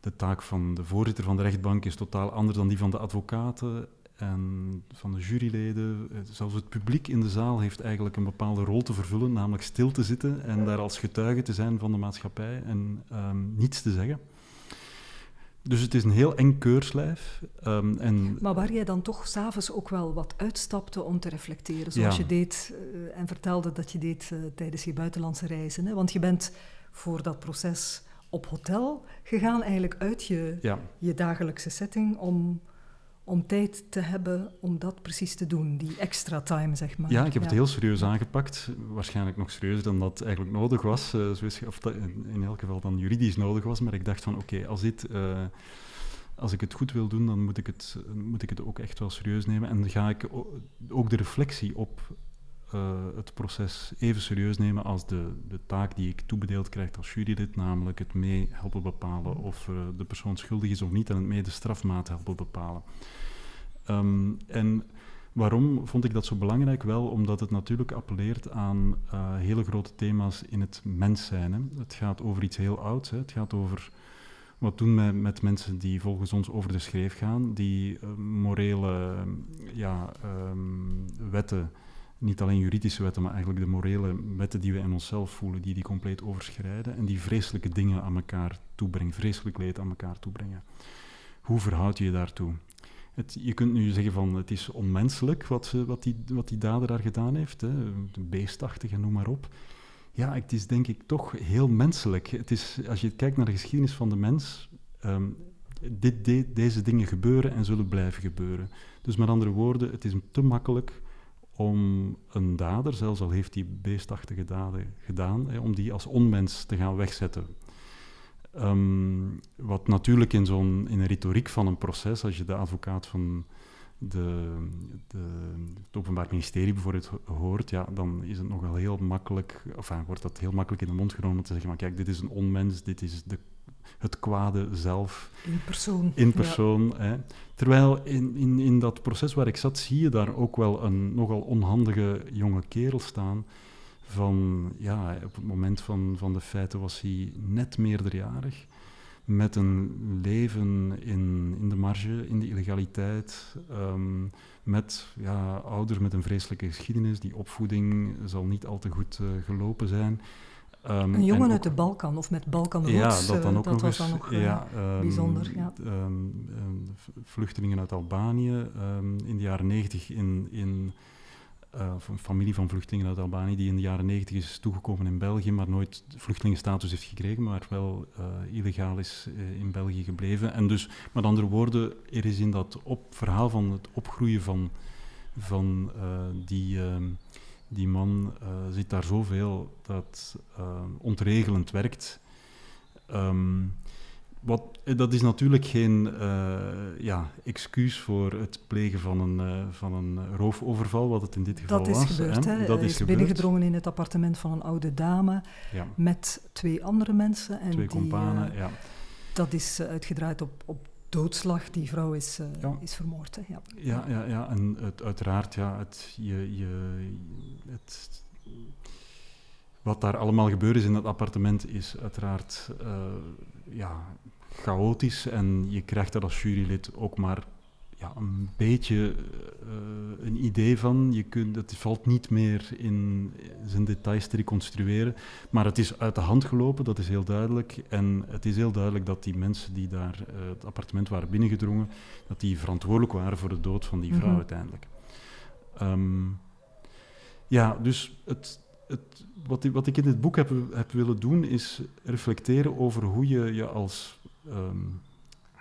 De taak van de voorzitter van de rechtbank is totaal anders dan die van de advocaten en van de juryleden. Eh, zelfs het publiek in de zaal heeft eigenlijk een bepaalde rol te vervullen, namelijk stil te zitten en daar als getuige te zijn van de maatschappij en um, niets te zeggen. Dus het is een heel eng keurslijf. Um, en maar waar jij dan toch s'avonds ook wel wat uitstapte om te reflecteren, zoals je deed uh, en vertelde dat je deed uh, tijdens je buitenlandse reizen. Hè? Want je bent voor dat proces op hotel gegaan, eigenlijk uit je, ja. je dagelijkse setting, om om tijd te hebben om dat precies te doen, die extra time, zeg maar. Ja, ik heb het heel serieus aangepakt. Waarschijnlijk nog serieuzer dan dat eigenlijk nodig was. Uh, of dat in elk geval dan juridisch nodig was. Maar ik dacht van, oké, als dit... Uh, als ik het goed wil doen, dan moet ik het, moet ik het ook echt wel serieus nemen. En dan ga ik ook de reflectie op uh, het proces even serieus nemen als de, de taak die ik toebedeeld krijg als jurylid, namelijk het mee helpen bepalen of uh, de persoon schuldig is of niet en het mee de strafmaat helpen bepalen. Um, en waarom vond ik dat zo belangrijk? Wel omdat het natuurlijk appelleert aan uh, hele grote thema's in het mens zijn. Hè. Het gaat over iets heel ouds. Hè. Het gaat over wat doen we met mensen die volgens ons over de schreef gaan, die morele ja, um, wetten niet alleen juridische wetten, maar eigenlijk de morele wetten die we in onszelf voelen, die die compleet overschrijden en die vreselijke dingen aan elkaar toebrengen, vreselijk leed aan elkaar toebrengen. Hoe verhoud je je daartoe? Het, je kunt nu zeggen van het is onmenselijk wat, wat, die, wat die dader daar gedaan heeft, hè, beestachtig en noem maar op. Ja, het is denk ik toch heel menselijk. Het is, als je kijkt naar de geschiedenis van de mens, um, dit, de, deze dingen gebeuren en zullen blijven gebeuren. Dus met andere woorden, het is te makkelijk om een dader, zelfs al heeft hij beestachtige daden gedaan, hè, om die als onmens te gaan wegzetten. Um, wat natuurlijk in, zo'n, in een retoriek van een proces, als je de advocaat van de, de, het Openbaar Ministerie bijvoorbeeld hoort, ja, dan is het nogal heel makkelijk, of wordt dat heel makkelijk in de mond genomen om te zeggen, maar kijk, dit is een onmens, dit is de het kwade zelf. In persoon. In persoon. Hè. Terwijl in, in, in dat proces waar ik zat, zie je daar ook wel een nogal onhandige jonge kerel staan. Van, ja, op het moment van, van de feiten was hij net meerderjarig. met een leven in, in de marge, in de illegaliteit, ehm, met ja, ouders met een vreselijke geschiedenis. Die opvoeding zal niet al te goed uh, gelopen zijn. Um, een jongen uit de Balkan, of met Balkan Ja, dat, dan ook dat nog was dan nog ja, um, bijzonder. Ja. vluchtelingen uit Albanië in de jaren negentig in... in een familie van vluchtelingen uit Albanië die in de jaren negentig is toegekomen in België, maar nooit vluchtelingenstatus heeft gekregen, maar wel uh, illegaal is uh, in België gebleven. En dus, met andere woorden, er is in dat op, verhaal van het opgroeien van, van die, ehm, die man zit daar zoveel dat ontregelend werkt. Um, wat, eh, dat is natuurlijk geen uh, ja, excuus voor het plegen van een, uh, van een roofoverval, wat het in dit geval dat is was. Gebeurd, hè? Dat is, is binnengedrongen in het appartement van een oude dame ja. met twee andere mensen. En twee die, companen, uh, ja. Dat is uitgedraaid op, op doodslag. Die vrouw is, ja. is vermoord. Hè? Ja. Ja, ja, ja, en het, uiteraard, ja, het, je, je, het, wat daar allemaal gebeurd is in dat appartement is uiteraard ja, chaotisch en je krijgt er als jurylid ook maar ja, een beetje uh, een idee van. Je kunt, het valt niet meer in zijn details te reconstrueren, maar het is uit de hand gelopen, dat is heel duidelijk. En het is heel duidelijk dat die mensen die daar uh, het appartement waren binnengedrongen, dat die verantwoordelijk waren voor de dood van die vrouw mm -hmm. uiteindelijk. Um, ja, dus het, het, wat, wat, ik in dit boek heb, heb, willen doen, is reflecteren over hoe je je als um,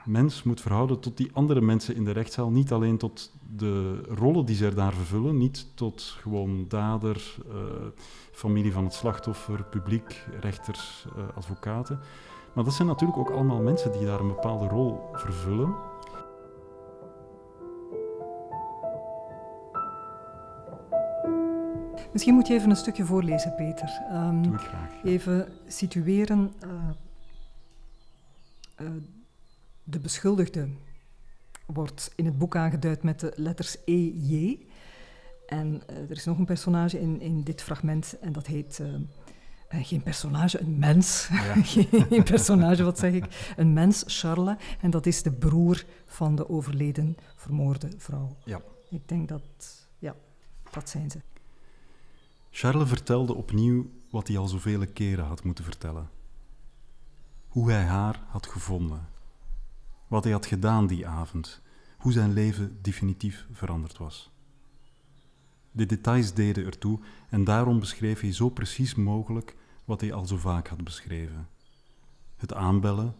mens moet verhouden tot die andere mensen in de rechtszaal. Niet alleen tot de rollen die ze daar vervullen, niet tot gewoon dader, uh, familie van het slachtoffer, publiek, rechters, uh, advocaten. Maar dat zijn natuurlijk ook allemaal mensen die daar een bepaalde rol vervullen. Misschien moet je even een stukje voorlezen, Peter. Um, Doe ik graag. Ja. Even situeren. Uh, uh, de beschuldigde wordt in het boek aangeduid met de letters EJ. En uh, er is nog een personage in, in dit fragment en dat heet... geen personage, een mens. Ja. geen personage, wat zeg ik? Een mens, Charles. En dat is de broer van de overleden vermoorde vrouw. Ja. Ik denk dat... Ja, dat zijn ze. Charles vertelde opnieuw wat hij al zoveel keren had moeten vertellen. Hoe hij haar had gevonden. Wat hij had gedaan die avond. Hoe zijn leven definitief veranderd was. De details deden ertoe en daarom beschreef hij zo precies mogelijk wat hij al zo vaak had beschreven. Het aanbellen,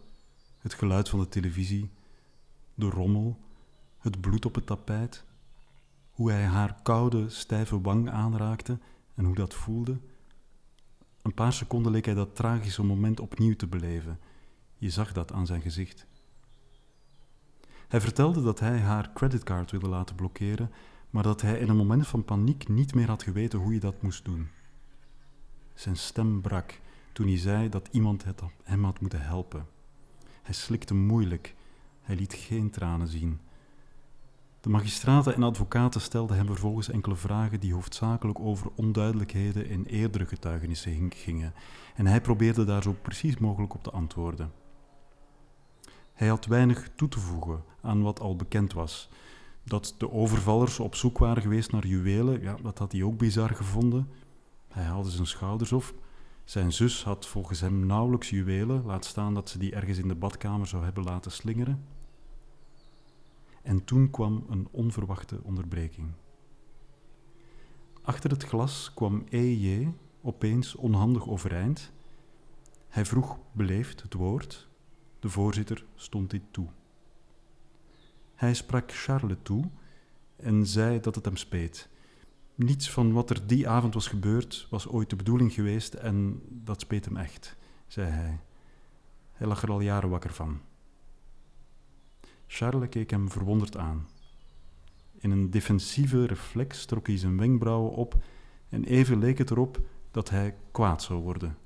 het geluid van de televisie, de rommel, het bloed op het tapijt, hoe hij haar koude, stijve wang aanraakte en hoe dat voelde. Een paar seconden leek hij dat tragische moment opnieuw te beleven. Je zag dat aan zijn gezicht. Hij vertelde dat hij haar creditcard wilde laten blokkeren, maar dat hij in een moment van paniek niet meer had geweten hoe je dat moest doen. Zijn stem brak toen hij zei dat iemand hem had moeten helpen. Hij slikte moeilijk. Hij liet geen tranen zien. De magistraten en advocaten stelden hem vervolgens enkele vragen die hoofdzakelijk over onduidelijkheden in eerdere getuigenissen gingen, en hij probeerde daar zo precies mogelijk op te antwoorden. Hij had weinig toe te voegen aan wat al bekend was. Dat de overvallers op zoek waren geweest naar juwelen, ja, dat had hij ook bizar gevonden. Hij haalde zijn schouders op. Zijn zus had volgens hem nauwelijks juwelen, laat staan dat ze die ergens in de badkamer zou hebben laten slingeren. En toen kwam een onverwachte onderbreking. Achter het glas kwam E.J. opeens onhandig overeind. Hij vroeg beleefd het woord. De voorzitter stond dit toe. Hij sprak Charles toe en zei dat het hem speet. Niets van wat er die avond was gebeurd was ooit de bedoeling geweest en dat speet hem echt, zei hij. Hij lag er al jaren wakker van. Charles keek hem verwonderd aan. In een defensieve reflex trok hij zijn wenkbrauwen op en even leek het erop dat hij kwaad zou worden.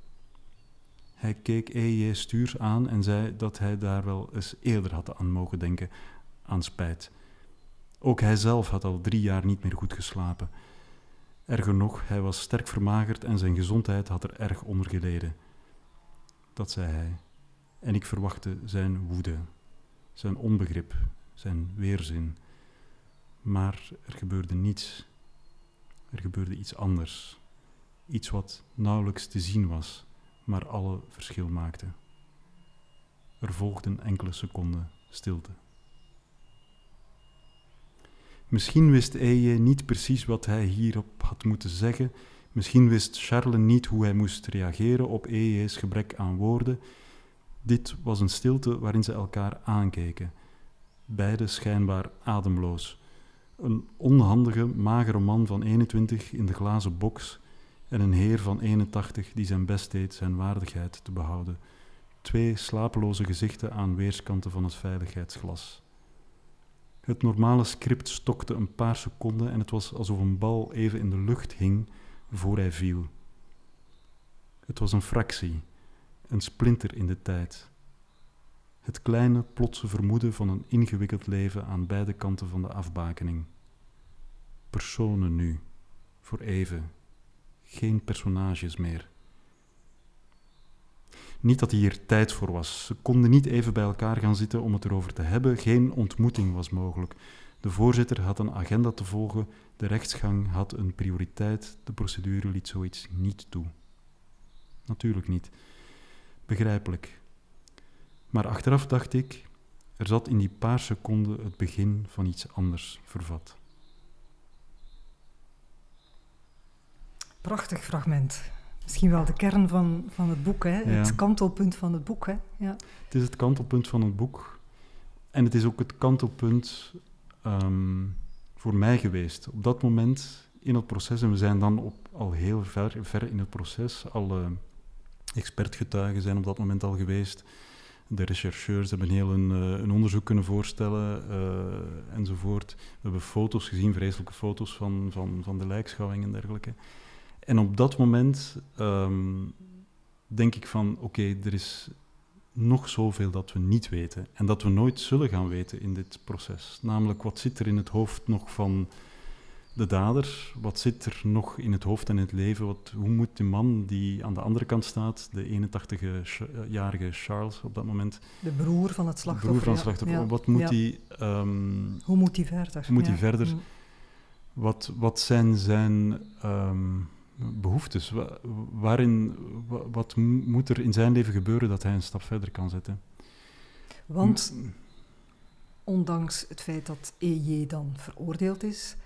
Hij keek E.J. stuurs aan en zei dat hij daar wel eens eerder had aan mogen denken, aan spijt. Ook hij zelf had al drie jaar niet meer goed geslapen. Erger nog, hij was sterk vermagerd en zijn gezondheid had er erg onder geleden. Dat zei hij. En ik verwachtte zijn woede, zijn onbegrip, zijn weerzin. Maar er gebeurde niets. Er gebeurde iets anders. Iets wat nauwelijks te zien was, maar alle verschil maakte. Er volgden enkele seconden stilte. Misschien wist Eje niet precies wat hij hierop had moeten zeggen. Misschien wist Charles niet hoe hij moest reageren op Eje's gebrek aan woorden. Dit was een stilte waarin ze elkaar aankeken, beide schijnbaar ademloos. Een onhandige, magere man van 21 in de glazen box en een heer van 81 die zijn best deed zijn waardigheid te behouden. Twee slapeloze gezichten aan weerskanten van het veiligheidsglas. Het normale script stokte een paar seconden en het was alsof een bal even in de lucht hing voor hij viel. Het was een fractie, een splinter in de tijd. Het kleine, plotse vermoeden van een ingewikkeld leven aan beide kanten van de afbakening. Personen nu, voor even, geen personages meer. Niet dat hier tijd voor was. Ze konden niet even bij elkaar gaan zitten om het erover te hebben. Geen ontmoeting was mogelijk. De voorzitter had een agenda te volgen, de rechtsgang had een prioriteit, de procedure liet zoiets niet toe. Natuurlijk niet. Begrijpelijk. Maar achteraf dacht ik, er zat in die paar seconden het begin van iets anders vervat. Prachtig fragment. Misschien wel de kern van, van het boek, hè? het kantelpunt van het boek. Hè? Ja. Het is het kantelpunt van het boek. En het is ook het kantelpunt um, voor mij geweest. Op dat moment in het proces, en we zijn dan op, al heel ver, ver in het proces, alle expertgetuigen zijn op dat moment al geweest. De rechercheurs hebben heel een, eh, onderzoek kunnen voorstellen uh, enzovoort. We hebben foto's gezien, vreselijke foto's van, van, van de lijkschouwing en dergelijke. En op dat moment um, denk ik van, oké, er is nog zoveel dat we niet weten en dat we nooit zullen gaan weten in dit proces. Namelijk, wat zit er in het hoofd nog van de dader? Wat zit er nog in het hoofd en in het leven? Wat, hoe moet die man die aan de andere kant staat, de 81-jarige Charles op dat moment... De broer van het slachtoffer. broer van het slachtoffer. Wat moet hij... Um, hoe moet hij verder? Moet hij verder? Mm. Wat, wat zijn zijn... Um, behoeftes? Waarin, wat moet er in zijn leven gebeuren dat hij een stap verder kan zetten? Want ondanks het feit dat EJ dan veroordeeld is,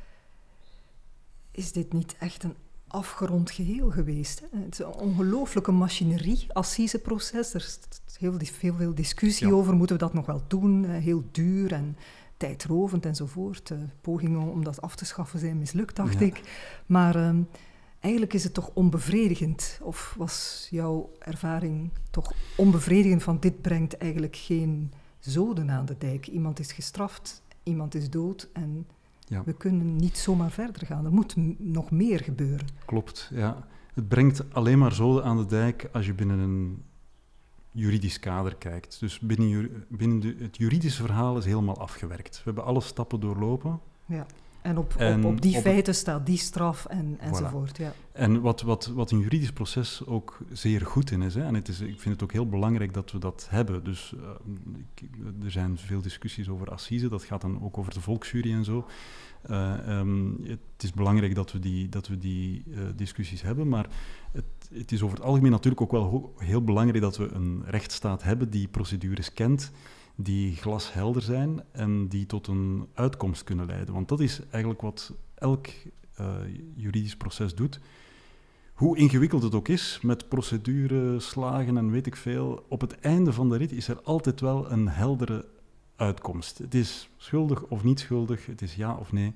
is dit niet echt een afgerond geheel geweest. Hè? Het is een ongelooflijke machinerie, assiseproces. Er is heel veel, veel discussie over, moeten we dat nog wel doen? Heel duur en tijdrovend enzovoort. pogingen om dat af te schaffen zijn mislukt, dacht ik. Maar... Ehm, eigenlijk is het toch onbevredigend. Of was jouw ervaring toch onbevredigend van dit brengt eigenlijk geen zoden aan de dijk? Iemand is gestraft, iemand is dood en ja. we kunnen niet zomaar verder gaan. Er moet nog meer gebeuren. Klopt, ja. Het brengt alleen maar zoden aan de dijk als je binnen een juridisch kader kijkt. Dus binnen, binnen de, het juridische verhaal is helemaal afgewerkt. We hebben alle stappen doorlopen. Ja. En op, op, op die feiten staat die straf en, enzovoort. Ja. En wat, wat, wat een juridisch proces ook zeer goed in is, hè, en het is, ik vind het ook heel belangrijk dat we dat hebben. Dus uh, ik, er zijn veel discussies over assise, dat gaat dan ook over de volksjury en zo. Uh, um, het is belangrijk dat we die, dat we die uh, discussies hebben, maar het, het, is over het algemeen natuurlijk ook wel heel belangrijk dat we een rechtsstaat hebben die procedures kent die glashelder zijn en die tot een uitkomst kunnen leiden. Want dat is eigenlijk wat elk uh, juridisch proces doet. Hoe ingewikkeld het ook is, met procedure, slagen en weet ik veel, op het einde van de rit is er altijd wel een heldere uitkomst. Het is schuldig of niet schuldig, het is ja of nee,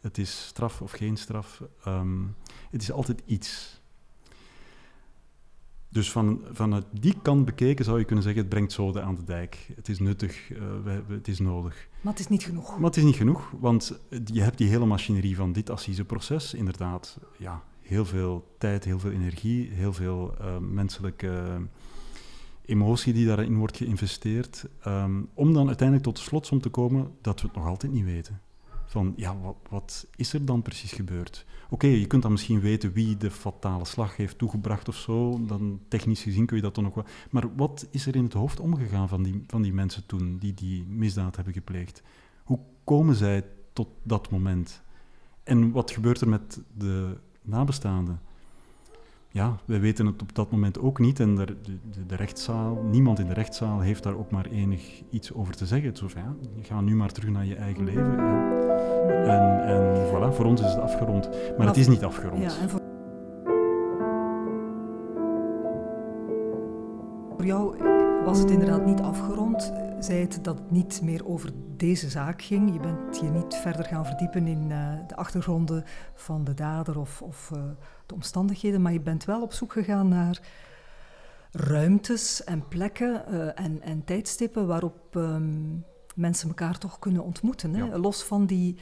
het is straf of geen straf. Um, het is altijd iets. Dus van, vanuit die kant bekeken zou je kunnen zeggen, het brengt zoden aan de dijk. Het is nuttig, uh, we, het is nodig. Maar het is niet genoeg. Maar het is niet genoeg, want je hebt die hele machinerie van dit assiseproces. Inderdaad, ja, heel veel tijd, heel veel energie, heel veel uh, menselijke emotie die daarin wordt geïnvesteerd. Um, om dan uiteindelijk tot de slotsom te komen dat we het nog altijd niet weten. Van ja, wat, wat is er dan precies gebeurd? Oké, je kunt dan misschien weten wie de fatale slag heeft toegebracht of zo, dan technisch gezien kun je dat dan nog wel... Maar wat is er in het hoofd omgegaan van die, van die mensen toen, die die misdaad hebben gepleegd? Hoe komen zij tot dat moment? En wat gebeurt er met de nabestaanden? Ja, wij weten het op dat moment ook niet. En de, de, de, rechtszaal, niemand in de rechtszaal heeft daar ook maar enig iets over te zeggen. Het is ja, ga nu maar terug naar je eigen leven. Ja. En, en voilà, voor ons is het afgerond. Maar, het is niet afgerond. Ja, en voor... voor jou was het inderdaad niet afgerond. Zei het dat het niet meer over deze zaak ging. Je bent je niet verder gaan verdiepen in uh, de achtergronden van de dader of, of uh, de omstandigheden, maar je bent wel op zoek gegaan naar ruimtes en plekken uh, en, en, tijdstippen waarop um, mensen elkaar toch kunnen ontmoeten. Hè? Ja. Los van die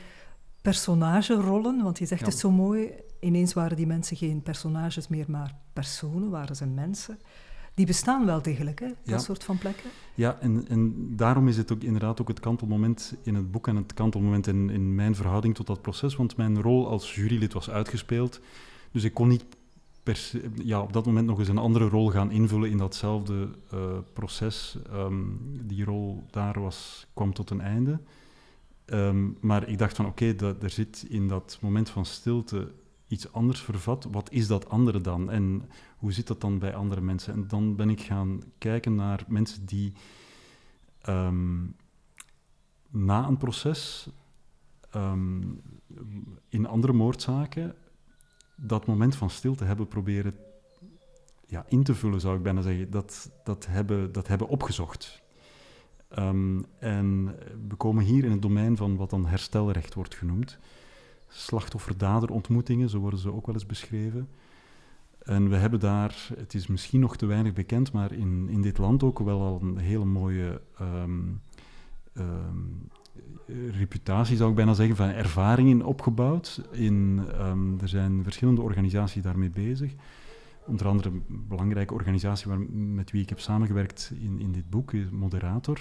personagerollen, want je zegt ja. het zo mooi, ineens waren die mensen geen personages meer, maar personen, waren ze mensen die bestaan wel degelijk, hè? dat soort van plekken. Ja, en, en daarom is het ook inderdaad ook het kantelmoment in het boek en het kantelmoment in, in mijn verhouding tot dat proces, want mijn rol als jurylid was uitgespeeld, dus ik kon niet per ja, op dat moment nog eens een andere rol gaan invullen in datzelfde uh, proces. Um, die rol daar was, kwam tot een einde. Um, maar ik dacht van oké, okay, er zit in dat moment van stilte iets anders vervat, wat is dat andere dan? En hoe zit dat dan bij andere mensen? En dan ben ik gaan kijken naar mensen die um, na een proces um, in andere moordzaken dat moment van stilte hebben proberen ja, in te vullen, zou ik bijna zeggen. Dat, dat, hebben, dat hebben opgezocht. Um, en we komen hier in het domein van wat dan herstelrecht wordt genoemd slachtoffer-dader ontmoetingen, zo worden ze ook wel eens beschreven. En we hebben daar, het is misschien nog te weinig bekend, maar in, in dit land ook wel al een hele mooie um, um, reputatie, zou ik bijna zeggen, van ervaringen opgebouwd. In, um, er zijn verschillende organisaties daarmee bezig. Onder andere een belangrijke organisatie waar, met wie ik heb samengewerkt in, in dit boek, Moderator.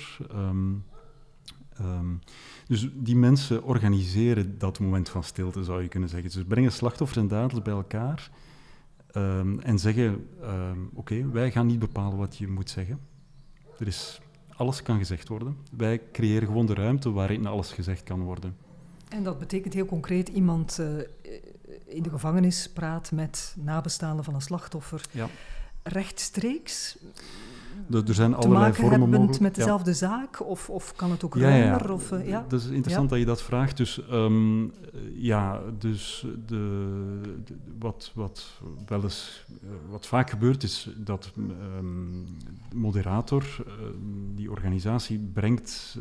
Dus die mensen organiseren dat moment van stilte, zou je kunnen zeggen. Dus ze brengen slachtoffers en daders bij elkaar um, en zeggen: um, Oké, wij gaan niet bepalen wat je moet zeggen. Er is, alles kan gezegd worden. Wij creëren gewoon de ruimte waarin alles gezegd kan worden. En dat betekent heel concreet: iemand uh, in de gevangenis praat met nabestaanden van een slachtoffer. Ja. Rechtstreeks er zijn allerlei vormen mogelijk. met dezelfde zaak? Of, of kan het ook ja, ruimer? Of, uh, ja? Dat is interessant dat je dat vraagt. Dus um, ja, dus de, de, wat, wat wel eens uh, wat vaak gebeurt is dat um, de moderator, uh, die organisatie, brengt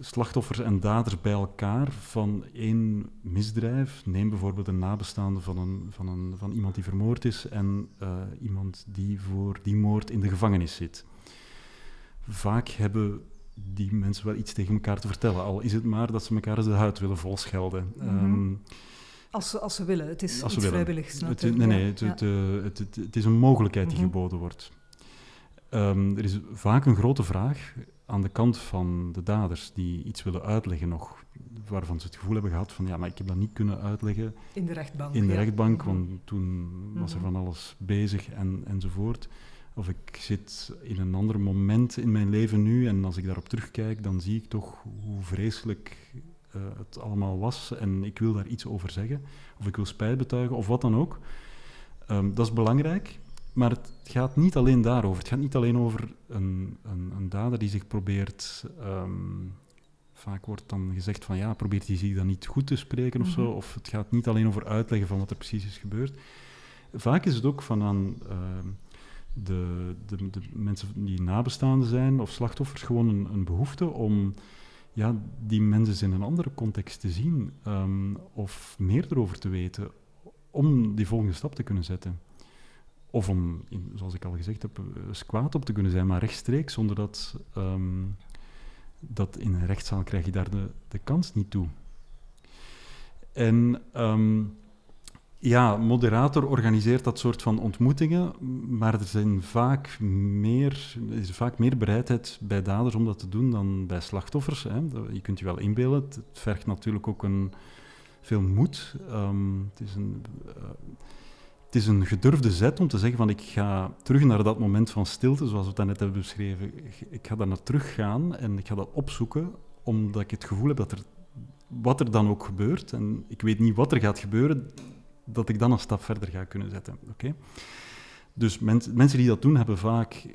slachtoffers en daders bij elkaar van één misdrijf. Neem bijvoorbeeld een nabestaande van, een, van, een, van iemand die vermoord is en uh, iemand die voor die moord in de gevangenis zit. Vaak hebben die mensen wel iets tegen elkaar te vertellen, al is het maar dat ze elkaar eens de huid willen volschelden. Mm -hmm. um, als ze, als ze willen, het is iets vrijwilligs. Het, nee, nee, het, ja. het, het, is een mogelijkheid die mm -hmm. geboden wordt. Um, er is vaak een grote vraag aan de kant van de daders die iets willen uitleggen nog, waarvan ze het gevoel hebben gehad van ja, maar ik heb dat niet kunnen uitleggen. In de rechtbank. In de ja. rechtbank, want toen was er van alles bezig en, enzovoort. Of ik zit in een ander moment in mijn leven nu en als ik daarop terugkijk, dan zie ik toch hoe vreselijk uh, het allemaal was en ik wil daar iets over zeggen. Of ik wil spijt betuigen of wat dan ook. Um, dat is belangrijk, maar het gaat niet alleen daarover. Het gaat niet alleen over een, een, een dader die zich probeert. Um, vaak wordt dan gezegd van ja, probeert hij zich dan niet goed te spreken of mm -hmm. zo. Of het gaat niet alleen over uitleggen van wat er precies is gebeurd. Vaak is het ook van aan uh, de, de, de, mensen die nabestaanden zijn of slachtoffers gewoon een, een behoefte om ja, die mensen in een andere context te zien um, of meer erover te weten om die volgende stap te kunnen zetten. Of om, zoals ik al gezegd heb, kwaad op te kunnen zijn, maar rechtstreeks, zonder dat, um, dat in een rechtszaal krijg je daar de, de kans niet toe. En um, Ja, moderator organiseert dat soort van ontmoetingen, maar er zijn vaak meer, er is vaak meer bereidheid bij daders om dat te doen dan bij slachtoffers. Hè. Je kunt je wel inbeelden, het vergt natuurlijk ook een, veel moed. Ehm, het, is een, uh, het is een gedurfde zet om te zeggen van ik ga terug naar dat moment van stilte, zoals we het net hebben beschreven. Ik ga daar naar terug gaan en ik ga dat opzoeken, omdat ik het gevoel heb dat er, wat er dan ook gebeurt, en ik weet niet wat er gaat gebeuren, dat ik dan een stap verder ga kunnen zetten. Oké? Dus mensen die dat doen, hebben vaak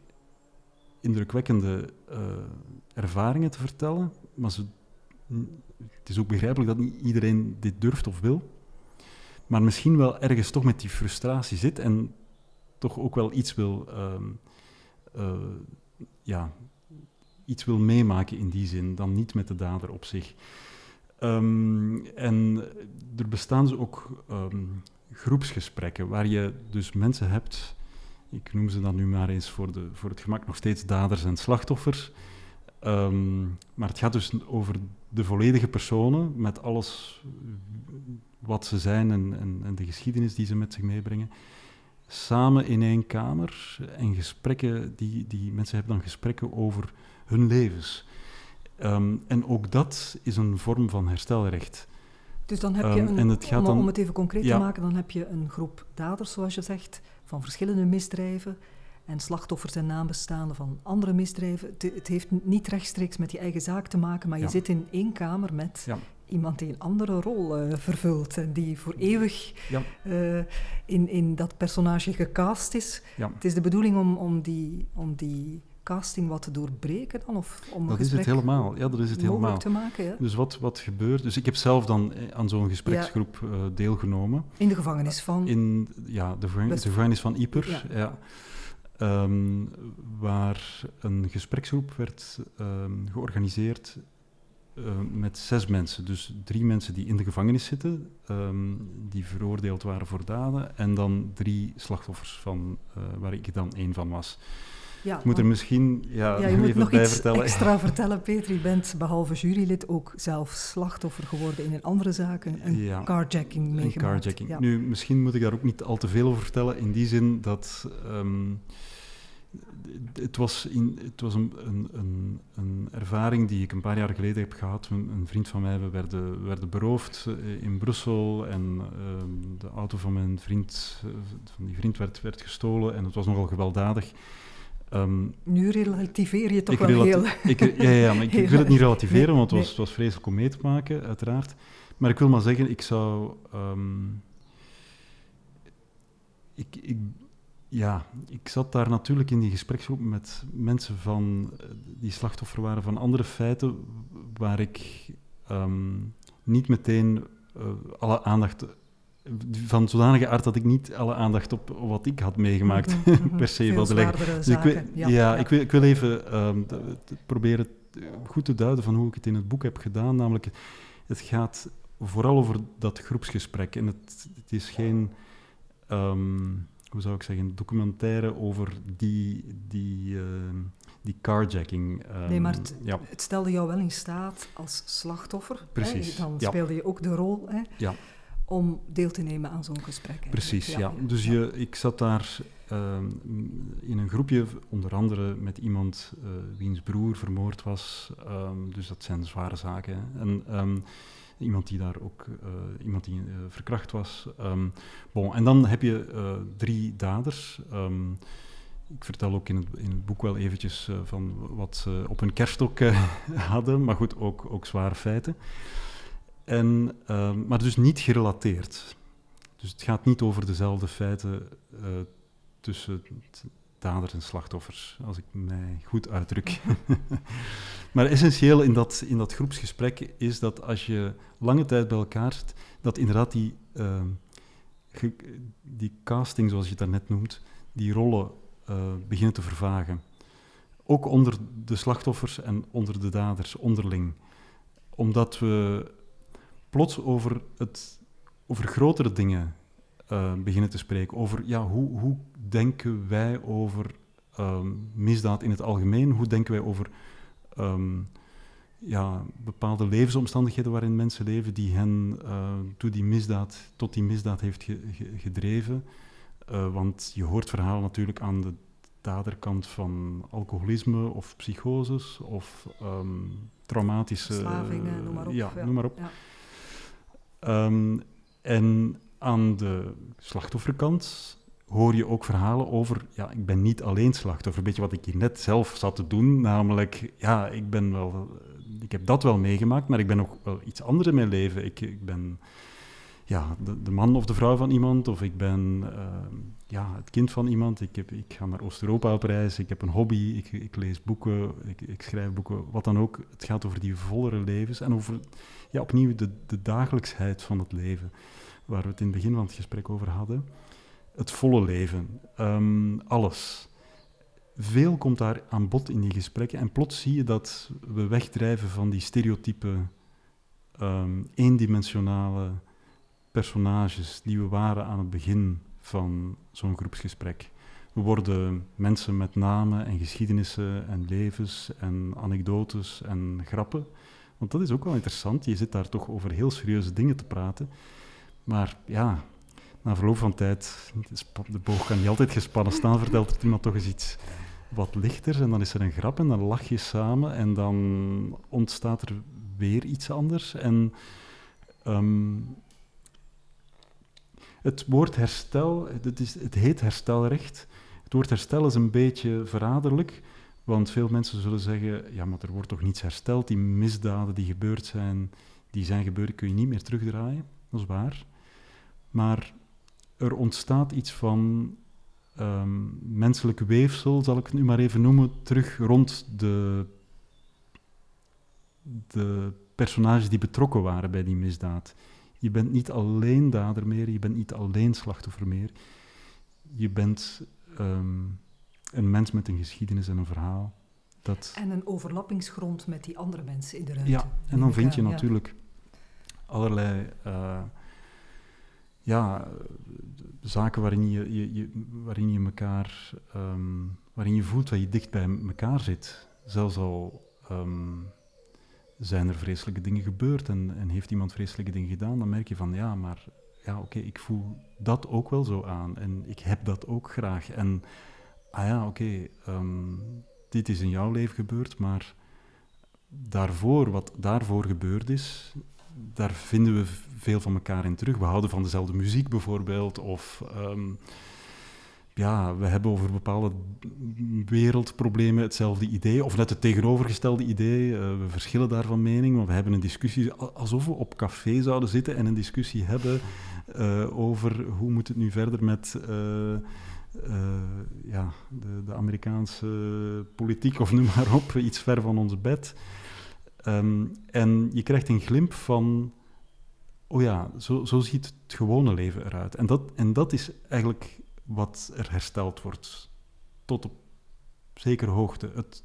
indrukwekkende uh, ervaringen te vertellen, maar het is ook begrijpelijk dat niet iedereen dit durft of wil, maar misschien wel ergens toch met die frustratie zit en toch ook wel iets wil, uh, uh, ja, iets wil meemaken in die zin, dan niet met de dader op zich. Um, en er bestaan dus ook um, groepsgesprekken waar je dus mensen hebt, ik noem ze dan nu maar eens voor, de, voor het gemak nog steeds daders en slachtoffers. Maar het gaat dus over de volledige personen met alles wat ze zijn en, en, en de geschiedenis die ze met zich meebrengen samen in één kamer en gesprekken, die, die mensen hebben dan gesprekken over hun levens. Um, en ook dat is een vorm van herstelrecht. Dus dan heb je, um, een, het om, dan, om, het even concreet ja. te maken, dan heb je een groep daders, zoals je zegt, van verschillende misdrijven en slachtoffers en nabestaanden van andere misdrijven. Het, het, heeft niet rechtstreeks met je eigen zaak te maken, maar je ja. zit in één kamer met ja. Iemand die een andere rol uh, vervult en die voor eeuwig uh, in, in dat personage gecast is. Het is de bedoeling om, om, die, om die casting wat te doorbreken dan? Of om dat is het helemaal. Ja, dat is het helemaal. te maken, ja? Dus wat, wat gebeurt... Dus ik heb zelf dan eh, aan zo'n gespreksgroep ja. uh, deelgenomen. In de gevangenis van... In, ja, de, gevangenis, de gevangenis van Ieper, ja. ja. Um, waar een gespreksgroep werd um, georganiseerd uh, met zes mensen. Dus drie mensen die in de gevangenis zitten, um, die veroordeeld waren voor daden, en dan drie slachtoffers, van, uh, waar ik dan één van was. Ja, ik moet er misschien ja, ja, je moet even nog bij iets vertellen. extra vertellen, Peter. Je bent behalve jurylid ook zelf slachtoffer geworden in een andere zaken, een ja, carjacking meegemaakt. Een carjacking. Ja. Nu, misschien moet ik daar ook niet al te veel over vertellen, in die zin dat... Um, het was, in, het was een, een, een, ervaring die ik een paar jaar geleden heb gehad. Een, een vriend van mij, we werden, werden beroofd in Brussel en um, de auto van mijn vriend, van die vriend werd, werd gestolen en het was nogal gewelddadig. Um, nu relativeer je toch wel heel... Ik, ja, ja, maar ik, ik, wil het niet relativeren, want het was, het was vreselijk om mee te maken, uiteraard. Maar ik wil maar zeggen, ik zou... Um, ik, ik, ja, ik zat daar natuurlijk in die gespreksgroep met mensen van, die slachtoffer waren van andere feiten, waar ik um, niet meteen uh, alle aandacht van zodanige aard dat ik niet alle aandacht op, wat ik had meegemaakt mm -hmm. per se wilde leggen. Dus ik wil, ja, ja, ja, Ik, wil, ik wil even um, de, de, proberen goed te duiden van hoe ik het in het boek heb gedaan. Namelijk, het gaat vooral over dat groepsgesprek. En het, het is geen, um, hoe zou ik zeggen, documentaire over die, die, uh, die carjacking. Um, nee, maar het, ja. het, stelde jou wel in staat als slachtoffer. Precies. Hè? Dan speelde je ook de rol. Hè? Ja om deel te nemen aan zo'n gesprek. Precies, ja. Dus je, ik zat daar uh, in een groepje, onder andere met iemand uh, wiens broer vermoord was. Um, dus dat zijn zware zaken. Hè. En iemand die daar ook, uh, iemand die verkracht was. bon, en dan heb je drie daders. ik vertel ook in het, in het boek wel eventjes van wat ze op hun kerststok hadden, maar goed, ook, ook zware feiten. En, uh, maar dus niet gerelateerd. Dus het gaat niet over dezelfde feiten tussen daders en slachtoffers, als ik mij goed uitdruk. maar essentieel in dat, in dat groepsgesprek is dat als je lange tijd bij elkaar zit, dat inderdaad die, uh, die casting, zoals je het daarnet noemt, die rollen uh, beginnen te vervagen. Ook onder de slachtoffers en onder de daders, onderling. Omdat we plots over, het, over grotere dingen uh, beginnen te spreken. Over ja, hoe, hoe denken wij over um, misdaad in het algemeen? Hoe denken wij over um, ja, bepaalde levensomstandigheden waarin mensen leven die hen uh, toe die misdaad, tot die misdaad heeft gedreven. Uh, want je hoort verhalen natuurlijk aan de daderkant van alcoholisme of psychoses of um, traumatische... Verslavingen, noem maar op. Ja, noem maar op. Ja. Um, en aan de slachtofferkant hoor je ook verhalen over, ja, ik ben niet alleen slachtoffer. Een beetje wat ik hier net zelf zat te doen, namelijk, ja, ik ben wel, ik heb dat wel meegemaakt, maar ik ben ook wel iets anders in mijn leven. Ik, ik ben ja, de, man of de vrouw van iemand, of ik ben uh, ja, het kind van iemand. Ik, heb, ik ga naar Oost-Europa op reis, ik heb een hobby, ik, ik lees boeken, ik, ik, schrijf boeken, wat dan ook. Het gaat over die vollere levens en over, ja, opnieuw de, de dagelijksheid van het leven, waar we het in het begin van het gesprek over hadden het volle leven, um, alles. Veel komt daar aan bod in die gesprekken en plots zie je dat we wegdrijven van die stereotype, um, eendimensionale personages die we waren aan het begin van zo'n groepsgesprek. We worden mensen met namen en geschiedenissen en levens en anekdotes en grappen. Want dat is ook wel interessant. Je zit daar toch over heel serieuze dingen te praten. Maar ja, na verloop van tijd, de boog kan niet altijd gespannen staan, vertelt er iemand toch eens iets wat lichter en dan is er een grap en dan lach je samen en dan ontstaat er weer iets anders. En um, het woord herstel, het, is, het heet herstelrecht. Het woord herstel is een beetje verraderlijk, want veel mensen zullen zeggen, ja, maar er wordt toch niets hersteld, die misdaden die gebeurd zijn, die zijn gebeurd, kun je niet meer terugdraaien. Dat is waar. Maar er ontstaat iets van um, menselijk weefsel, zal ik het nu maar even noemen, terug rond de, de personages die betrokken waren bij die misdaad. Je bent niet alleen dader meer, je bent niet alleen slachtoffer meer. Je bent um, een mens met een geschiedenis en een verhaal. Dat... En een overlappingsgrond met die andere mensen in de ruimte. Ja, en dan vind je natuurlijk allerlei uh, ja, zaken waarin je, je, je, waarin je elkaar, um, waarin je voelt dat je dicht bij elkaar zit. Zelfs al um, zijn er vreselijke dingen gebeurd en, en, heeft iemand vreselijke dingen gedaan, dan merk je van ja, maar ja, oké, ik voel dat ook wel zo aan en ik heb dat ook graag. En ah ja, oké, um, dit is in jouw leven gebeurd, maar daarvoor, wat daarvoor gebeurd is, daar vinden we veel van elkaar in terug. We houden van dezelfde muziek bijvoorbeeld, of um, ja, we hebben over bepaalde wereldproblemen hetzelfde idee, of net het tegenovergestelde idee. Uh, we verschillen daar van mening, maar we hebben een discussie alsof we op café zouden zitten en een discussie hebben uh, over hoe moet het nu verder met. Uh, ja, de, de, Amerikaanse politiek, of noem maar op, iets ver van ons bed. Um, en je krijgt een glimp van, oh ja, zo, zo ziet het gewone leven eruit. En dat, en dat is eigenlijk wat er hersteld wordt, tot op zekere hoogte. Het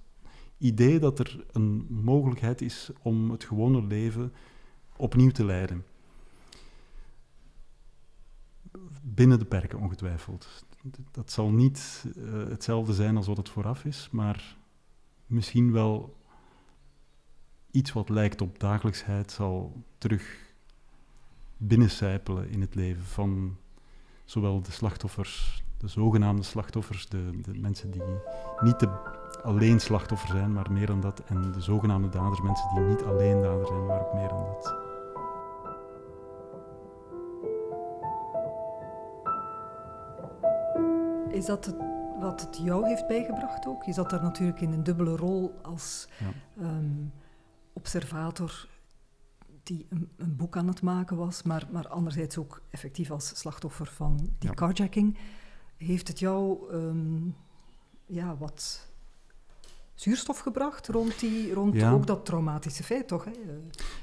idee dat er een mogelijkheid is om het gewone leven opnieuw te leiden. Binnen de perken ongetwijfeld. Dat zal niet uh, hetzelfde zijn als wat het vooraf is, maar misschien wel iets wat lijkt op dagelijksheid zal terug binnencijpelen in het leven van zowel de slachtoffers, de zogenaamde slachtoffers, de, de mensen die niet de, alleen slachtoffer zijn, maar meer dan dat, en de zogenaamde daders, mensen die niet alleen dader zijn, maar ook meer dan dat. Is dat het, wat het jou heeft bijgebracht ook? Je zat daar natuurlijk in een dubbele rol als ja. um, observator die een, een, boek aan het maken was, maar, maar anderzijds ook effectief als slachtoffer van die ja. carjacking. Heeft het jou um, ja, wat zuurstof gebracht rond, die, rond ja. ook dat traumatische feit, toch? Hè?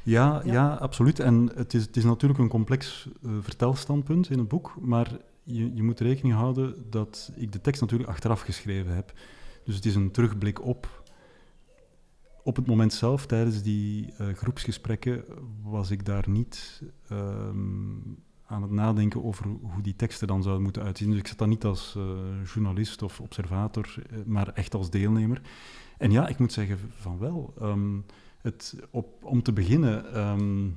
Ja, ja, ja. absoluut. En het is, het is natuurlijk een complex uh, vertelstandpunt in het boek, maar je, je moet rekening houden dat ik de tekst natuurlijk achteraf geschreven heb. Dus het is een terugblik op op het moment zelf, tijdens die uh, groepsgesprekken, was ik daar niet um, aan het nadenken over hoe die teksten dan zouden moeten uitzien. Dus ik zat dan niet als uh, journalist of observator, uh, maar echt als deelnemer. En ja, ik moet zeggen van wel. Um, Het, op, om te beginnen, ehm,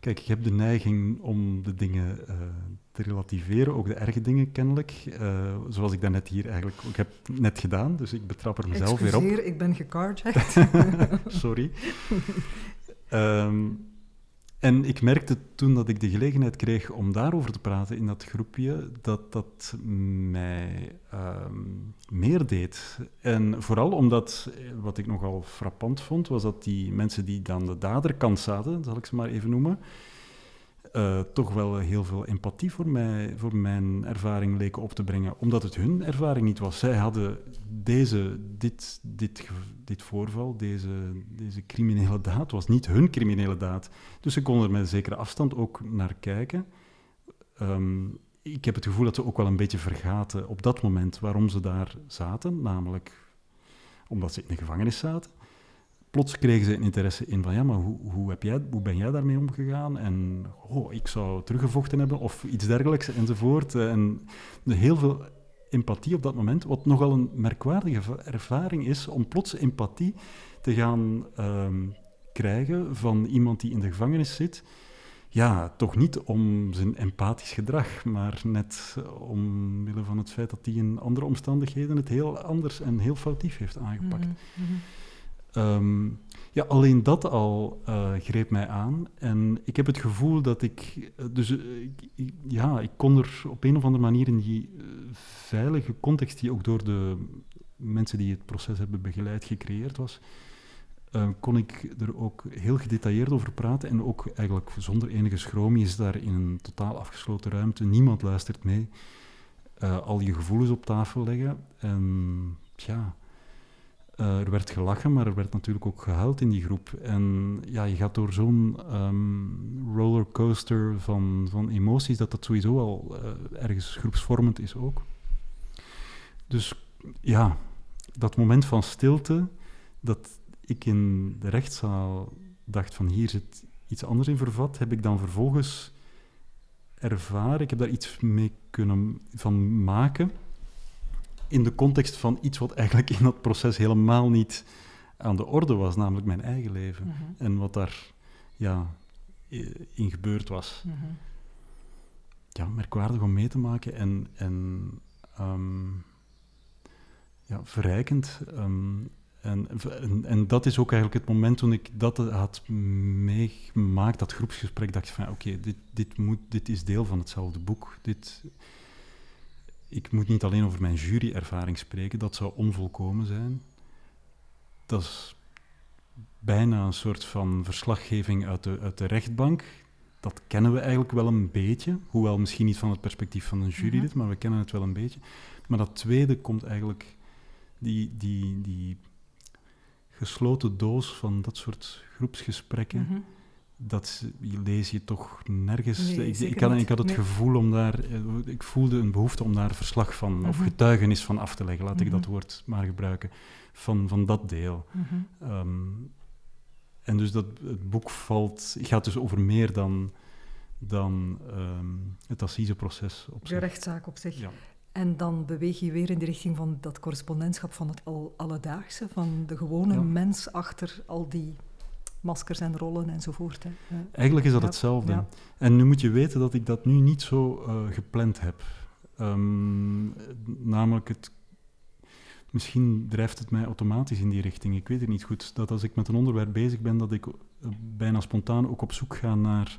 kijk, ik heb de neiging om de dingen te relativeren, ook de erge dingen kennelijk. Uh, zoals ik daarnet hier eigenlijk ook heb net gedaan, dus ik betrap er mezelf weer op. ik ben gecarjacked. Sorry. um, en ik merkte toen dat ik de gelegenheid kreeg om daarover te praten in dat groepje, dat dat mij um, meer deed. En vooral omdat, wat ik nogal frappant vond, was dat die mensen die dan de daderkant zaten, zal ik ze maar even noemen, uh, toch wel heel veel empathie voor, mij, voor mijn ervaring leken op te brengen, omdat het hun ervaring niet was. Zij hadden deze, dit, dit, dit voorval, deze, deze criminele daad, was niet hun criminele daad. Dus ze konden er met een zekere afstand ook naar kijken. Um, ik heb het gevoel dat ze ook wel een beetje vergaten op dat moment waarom ze daar zaten, namelijk omdat ze in de gevangenis zaten plots kregen ze een interesse in van ja, maar hoe, hoe, heb jij, hoe ben jij daarmee omgegaan? En oh, ik zou teruggevochten hebben of iets dergelijks enzovoort. En heel veel empathie op dat moment, wat nogal een merkwaardige ervaring is om plots empathie te gaan ehm, krijgen van iemand die in de gevangenis zit. Ja, toch niet om zijn empathisch gedrag, maar net omwille van het feit dat hij in andere omstandigheden het heel anders en heel foutief heeft aangepakt. Mm Um, ja, alleen dat al uh, greep mij aan. En ik heb het gevoel dat ik... Eh, dus uh, ik, ja, ik kon er op een of andere manier in die veilige context die ook door de mensen die het proces hebben begeleid gecreëerd was, kon ik er ook heel gedetailleerd over praten en ook eigenlijk zonder enige schroom. Je is daar in een totaal afgesloten ruimte, niemand luistert mee. al je gevoelens op tafel leggen en ja... Uh, er werd gelachen, maar er werd natuurlijk ook gehuild in die groep. En ja, je gaat door zo'n um, rollercoaster van, van emoties dat dat sowieso al uh, ergens groepsvormend is ook. Dus ja, dat moment van stilte, dat ik in de rechtszaal dacht van hier zit iets anders in vervat, heb ik dan vervolgens ervaren. Ik heb daar iets mee kunnen van maken in de context van iets wat eigenlijk in dat proces helemaal niet aan de orde was, namelijk mijn eigen leven. Mhm. En wat daar ja, in gebeurd was. Mhm. Ja, merkwaardig om mee te maken en, en um, ja, verrijkend. Um, en, en, en, dat is ook eigenlijk het moment toen ik dat had meegemaakt, dat groepsgesprek, dacht ik van oké, dit, dit, moet, dit is deel van hetzelfde boek. Dit, ik moet niet alleen over mijn juryervaring spreken, dat zou onvolkomen zijn. Dat is bijna een soort van verslaggeving uit de, uit de rechtbank. Dat kennen we eigenlijk wel een beetje, hoewel misschien niet van het perspectief van een jurylid, mhm. maar we kennen het wel een beetje. Maar dat tweede komt eigenlijk, die, die, die gesloten doos van dat soort groepsgesprekken. Mhm dat lees je toch nergens. ik, ik, had, ik, had, het gevoel om daar, eh, ik voelde een behoefte om daar verslag van, of mhm. getuigenis van af te leggen, laat ik dat mhm. woord maar gebruiken, van, van dat deel. Mhm. Ehm, en dus dat, het boek valt, gaat dus over meer dan, dan um, het assiseproces op zich. De rechtszaak op zich. Ja. En dan beweeg je weer in de richting van dat correspondentschap van het al alledaagse, van de gewone mens achter al die maskers en rollen enzovoort. Hè. Eigenlijk is dat hetzelfde. En nu moet je weten dat ik dat nu niet zo uh, gepland heb. Um, namelijk, het, misschien drijft het mij automatisch in die richting. Ik weet het niet goed. Dat als ik met een onderwerp bezig ben, dat ik eh, bijna spontaan ook op zoek ga naar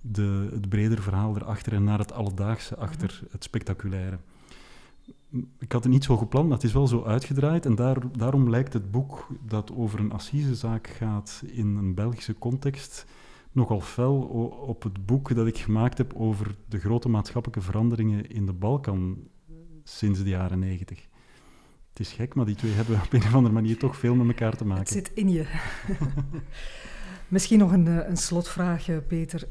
de, het bredere verhaal erachter en naar het alledaagse achter mhm. het spectaculaire ik had het niet zo gepland, maar het is wel zo uitgedraaid. En daar, daarom lijkt het boek dat over een assisezaak gaat in een Belgische context nogal fel op het boek dat ik gemaakt heb over de grote maatschappelijke veranderingen in de Balkan sinds de jaren negentig. Het is gek, maar die twee hebben op een of andere manier toch veel met elkaar te maken. Het zit in je. Misschien nog een, eh, een slotvraag, Peter.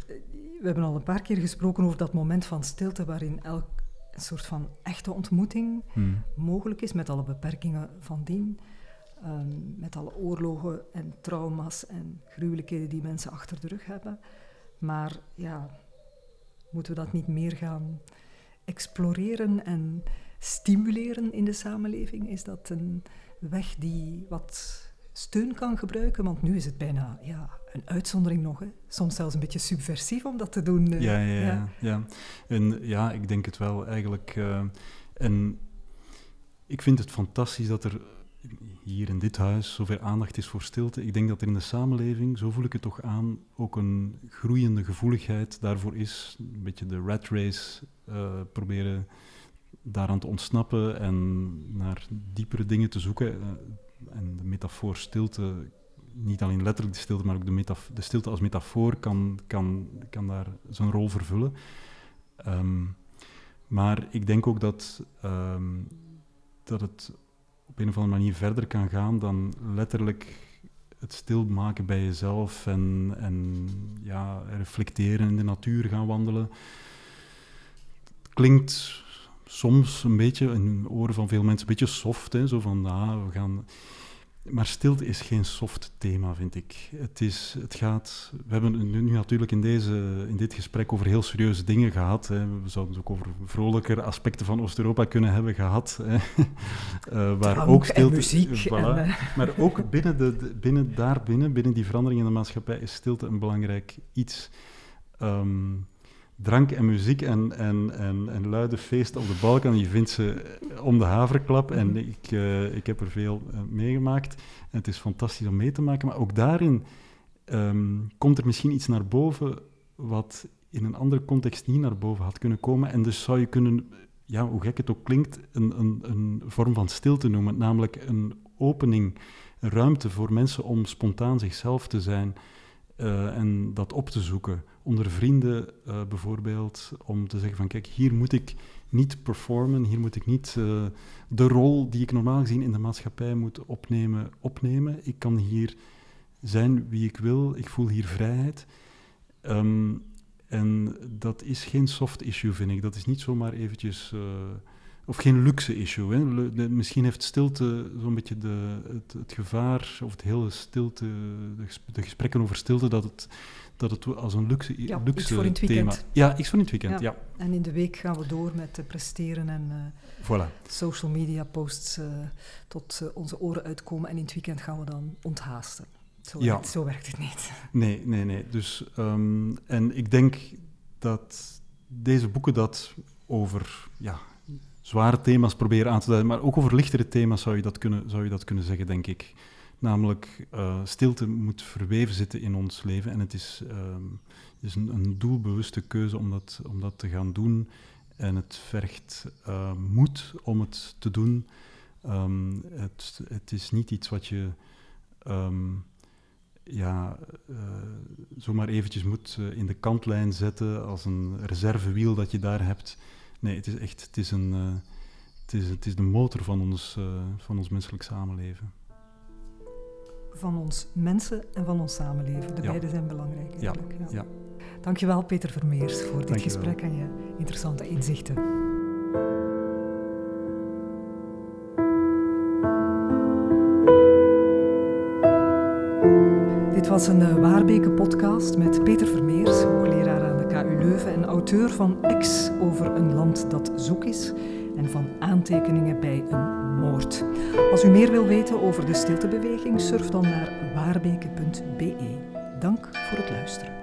We hebben al een paar keer gesproken over dat moment van stilte waarin elk een soort van echte ontmoeting hmm. mogelijk is, met alle beperkingen van dien. Ehm, met alle oorlogen en trauma's en gruwelijkheden die mensen achter de rug hebben. Maar ja, moeten we dat niet meer gaan exploreren en stimuleren in de samenleving? Is dat een weg die wat steun kan gebruiken? Want nu is het bijna ja, een uitzondering nog. Hè? Soms zelfs een beetje subversief om dat te doen. Uh, ja, ja, ja, ja, En ja, ik denk het wel eigenlijk. Uh, en ik vind het fantastisch dat er hier in dit huis zoveel aandacht is voor stilte. Ik denk dat er in de samenleving, zo voel ik het toch aan, ook een groeiende gevoeligheid daarvoor is. Een beetje de rat race uh, proberen daaraan te ontsnappen en naar diepere dingen te zoeken. En de metafoor stilte, niet alleen letterlijk de stilte, maar ook de, de stilte als metafoor kan, kan, kan daar zijn rol vervullen. Um, maar ik denk ook dat, um, dat het op een of andere manier verder kan gaan dan letterlijk het stilmaken bij jezelf en, en ja, reflecteren in de natuur gaan wandelen. Het klinkt soms een beetje in de oren van veel mensen een beetje soft, hè, zo van ah, we gaan maar stilte is geen soft thema, vind ik. Het, is, het gaat... We hebben nu natuurlijk in, deze, in dit gesprek over heel serieuze dingen gehad. Hè. We zouden het ook over vrolijker aspecten van Oost-Europa kunnen hebben gehad. Hè. Uh, waar ook stilte... En muziek. Voilà. En, uh... Maar ook binnen, de, de, binnen daarbinnen, binnen die verandering in de maatschappij, is stilte een belangrijk iets. Um, drank en muziek en, en, en, en luide feesten op de Balkan. Je vindt ze om de haverklap en mhm. ik, uh, ik heb er veel uh, meegemaakt. En het is fantastisch om mee te maken, maar ook daarin um, komt er misschien iets naar boven wat in een andere context niet naar boven had kunnen komen. En dus zou je kunnen, ja, hoe gek het ook klinkt, een, een, een vorm van stilte noemen, namelijk een opening, een ruimte voor mensen om spontaan zichzelf te zijn uh, en dat op te zoeken onder vrienden uh, bijvoorbeeld, om te zeggen van kijk, hier moet ik niet performen, hier moet ik niet uh, de rol die ik normaal gezien in de maatschappij moet opnemen, opnemen. Ik kan hier zijn wie ik wil, ik voel hier vrijheid. Um, en dat is geen soft issue, vind ik. Dat is niet zomaar eventjes... Uh, of geen luxe issue. Hè. De, misschien heeft stilte zo'n beetje de, het, het, gevaar, of het hele stilte, de, gesprekken over stilte, dat het dat het als een luxe, ja, luxe voor in het thema... Ja, iets voor in het weekend, ja. En in de week gaan we door met presteren en uh, voilà. social media posts uh, tot uh, onze oren uitkomen. En in het weekend gaan we dan onthaasten. Zo, ja. werkt, zo werkt het niet. Nee, nee, nee. Dus, um, en ik denk dat deze boeken dat over ja, zware thema's proberen aan te duiden, maar ook over lichtere thema's zou je dat kunnen, zou je dat kunnen zeggen, denk ik. Namelijk, uh, stilte moet verweven zitten in ons leven en het is, um, is een, een, doelbewuste keuze om dat, om dat te gaan doen. En het vergt uh, moed om het te doen. Um, het, het, is niet iets wat je um, ja, uh, zomaar eventjes moet in de kantlijn zetten als een reservewiel dat je daar hebt. Nee, het is echt het is een, het is, het is de motor van ons, van ons menselijk samenleven van ons mensen en van ons samenleven. De beide zijn belangrijk eigenlijk. Ja. ja. Dankjewel Peter Vermeers voor dit gesprek en je interessante inzichten. Dit was een uh, Waarbeke-podcast met Peter Vermeers, hoogleraar KU Leuven en auteur van X over een land dat zoek is en van aantekeningen bij een moord. Als u meer wil weten over de stiltebeweging, surf dan naar waarbeke.be. Dank voor het luisteren.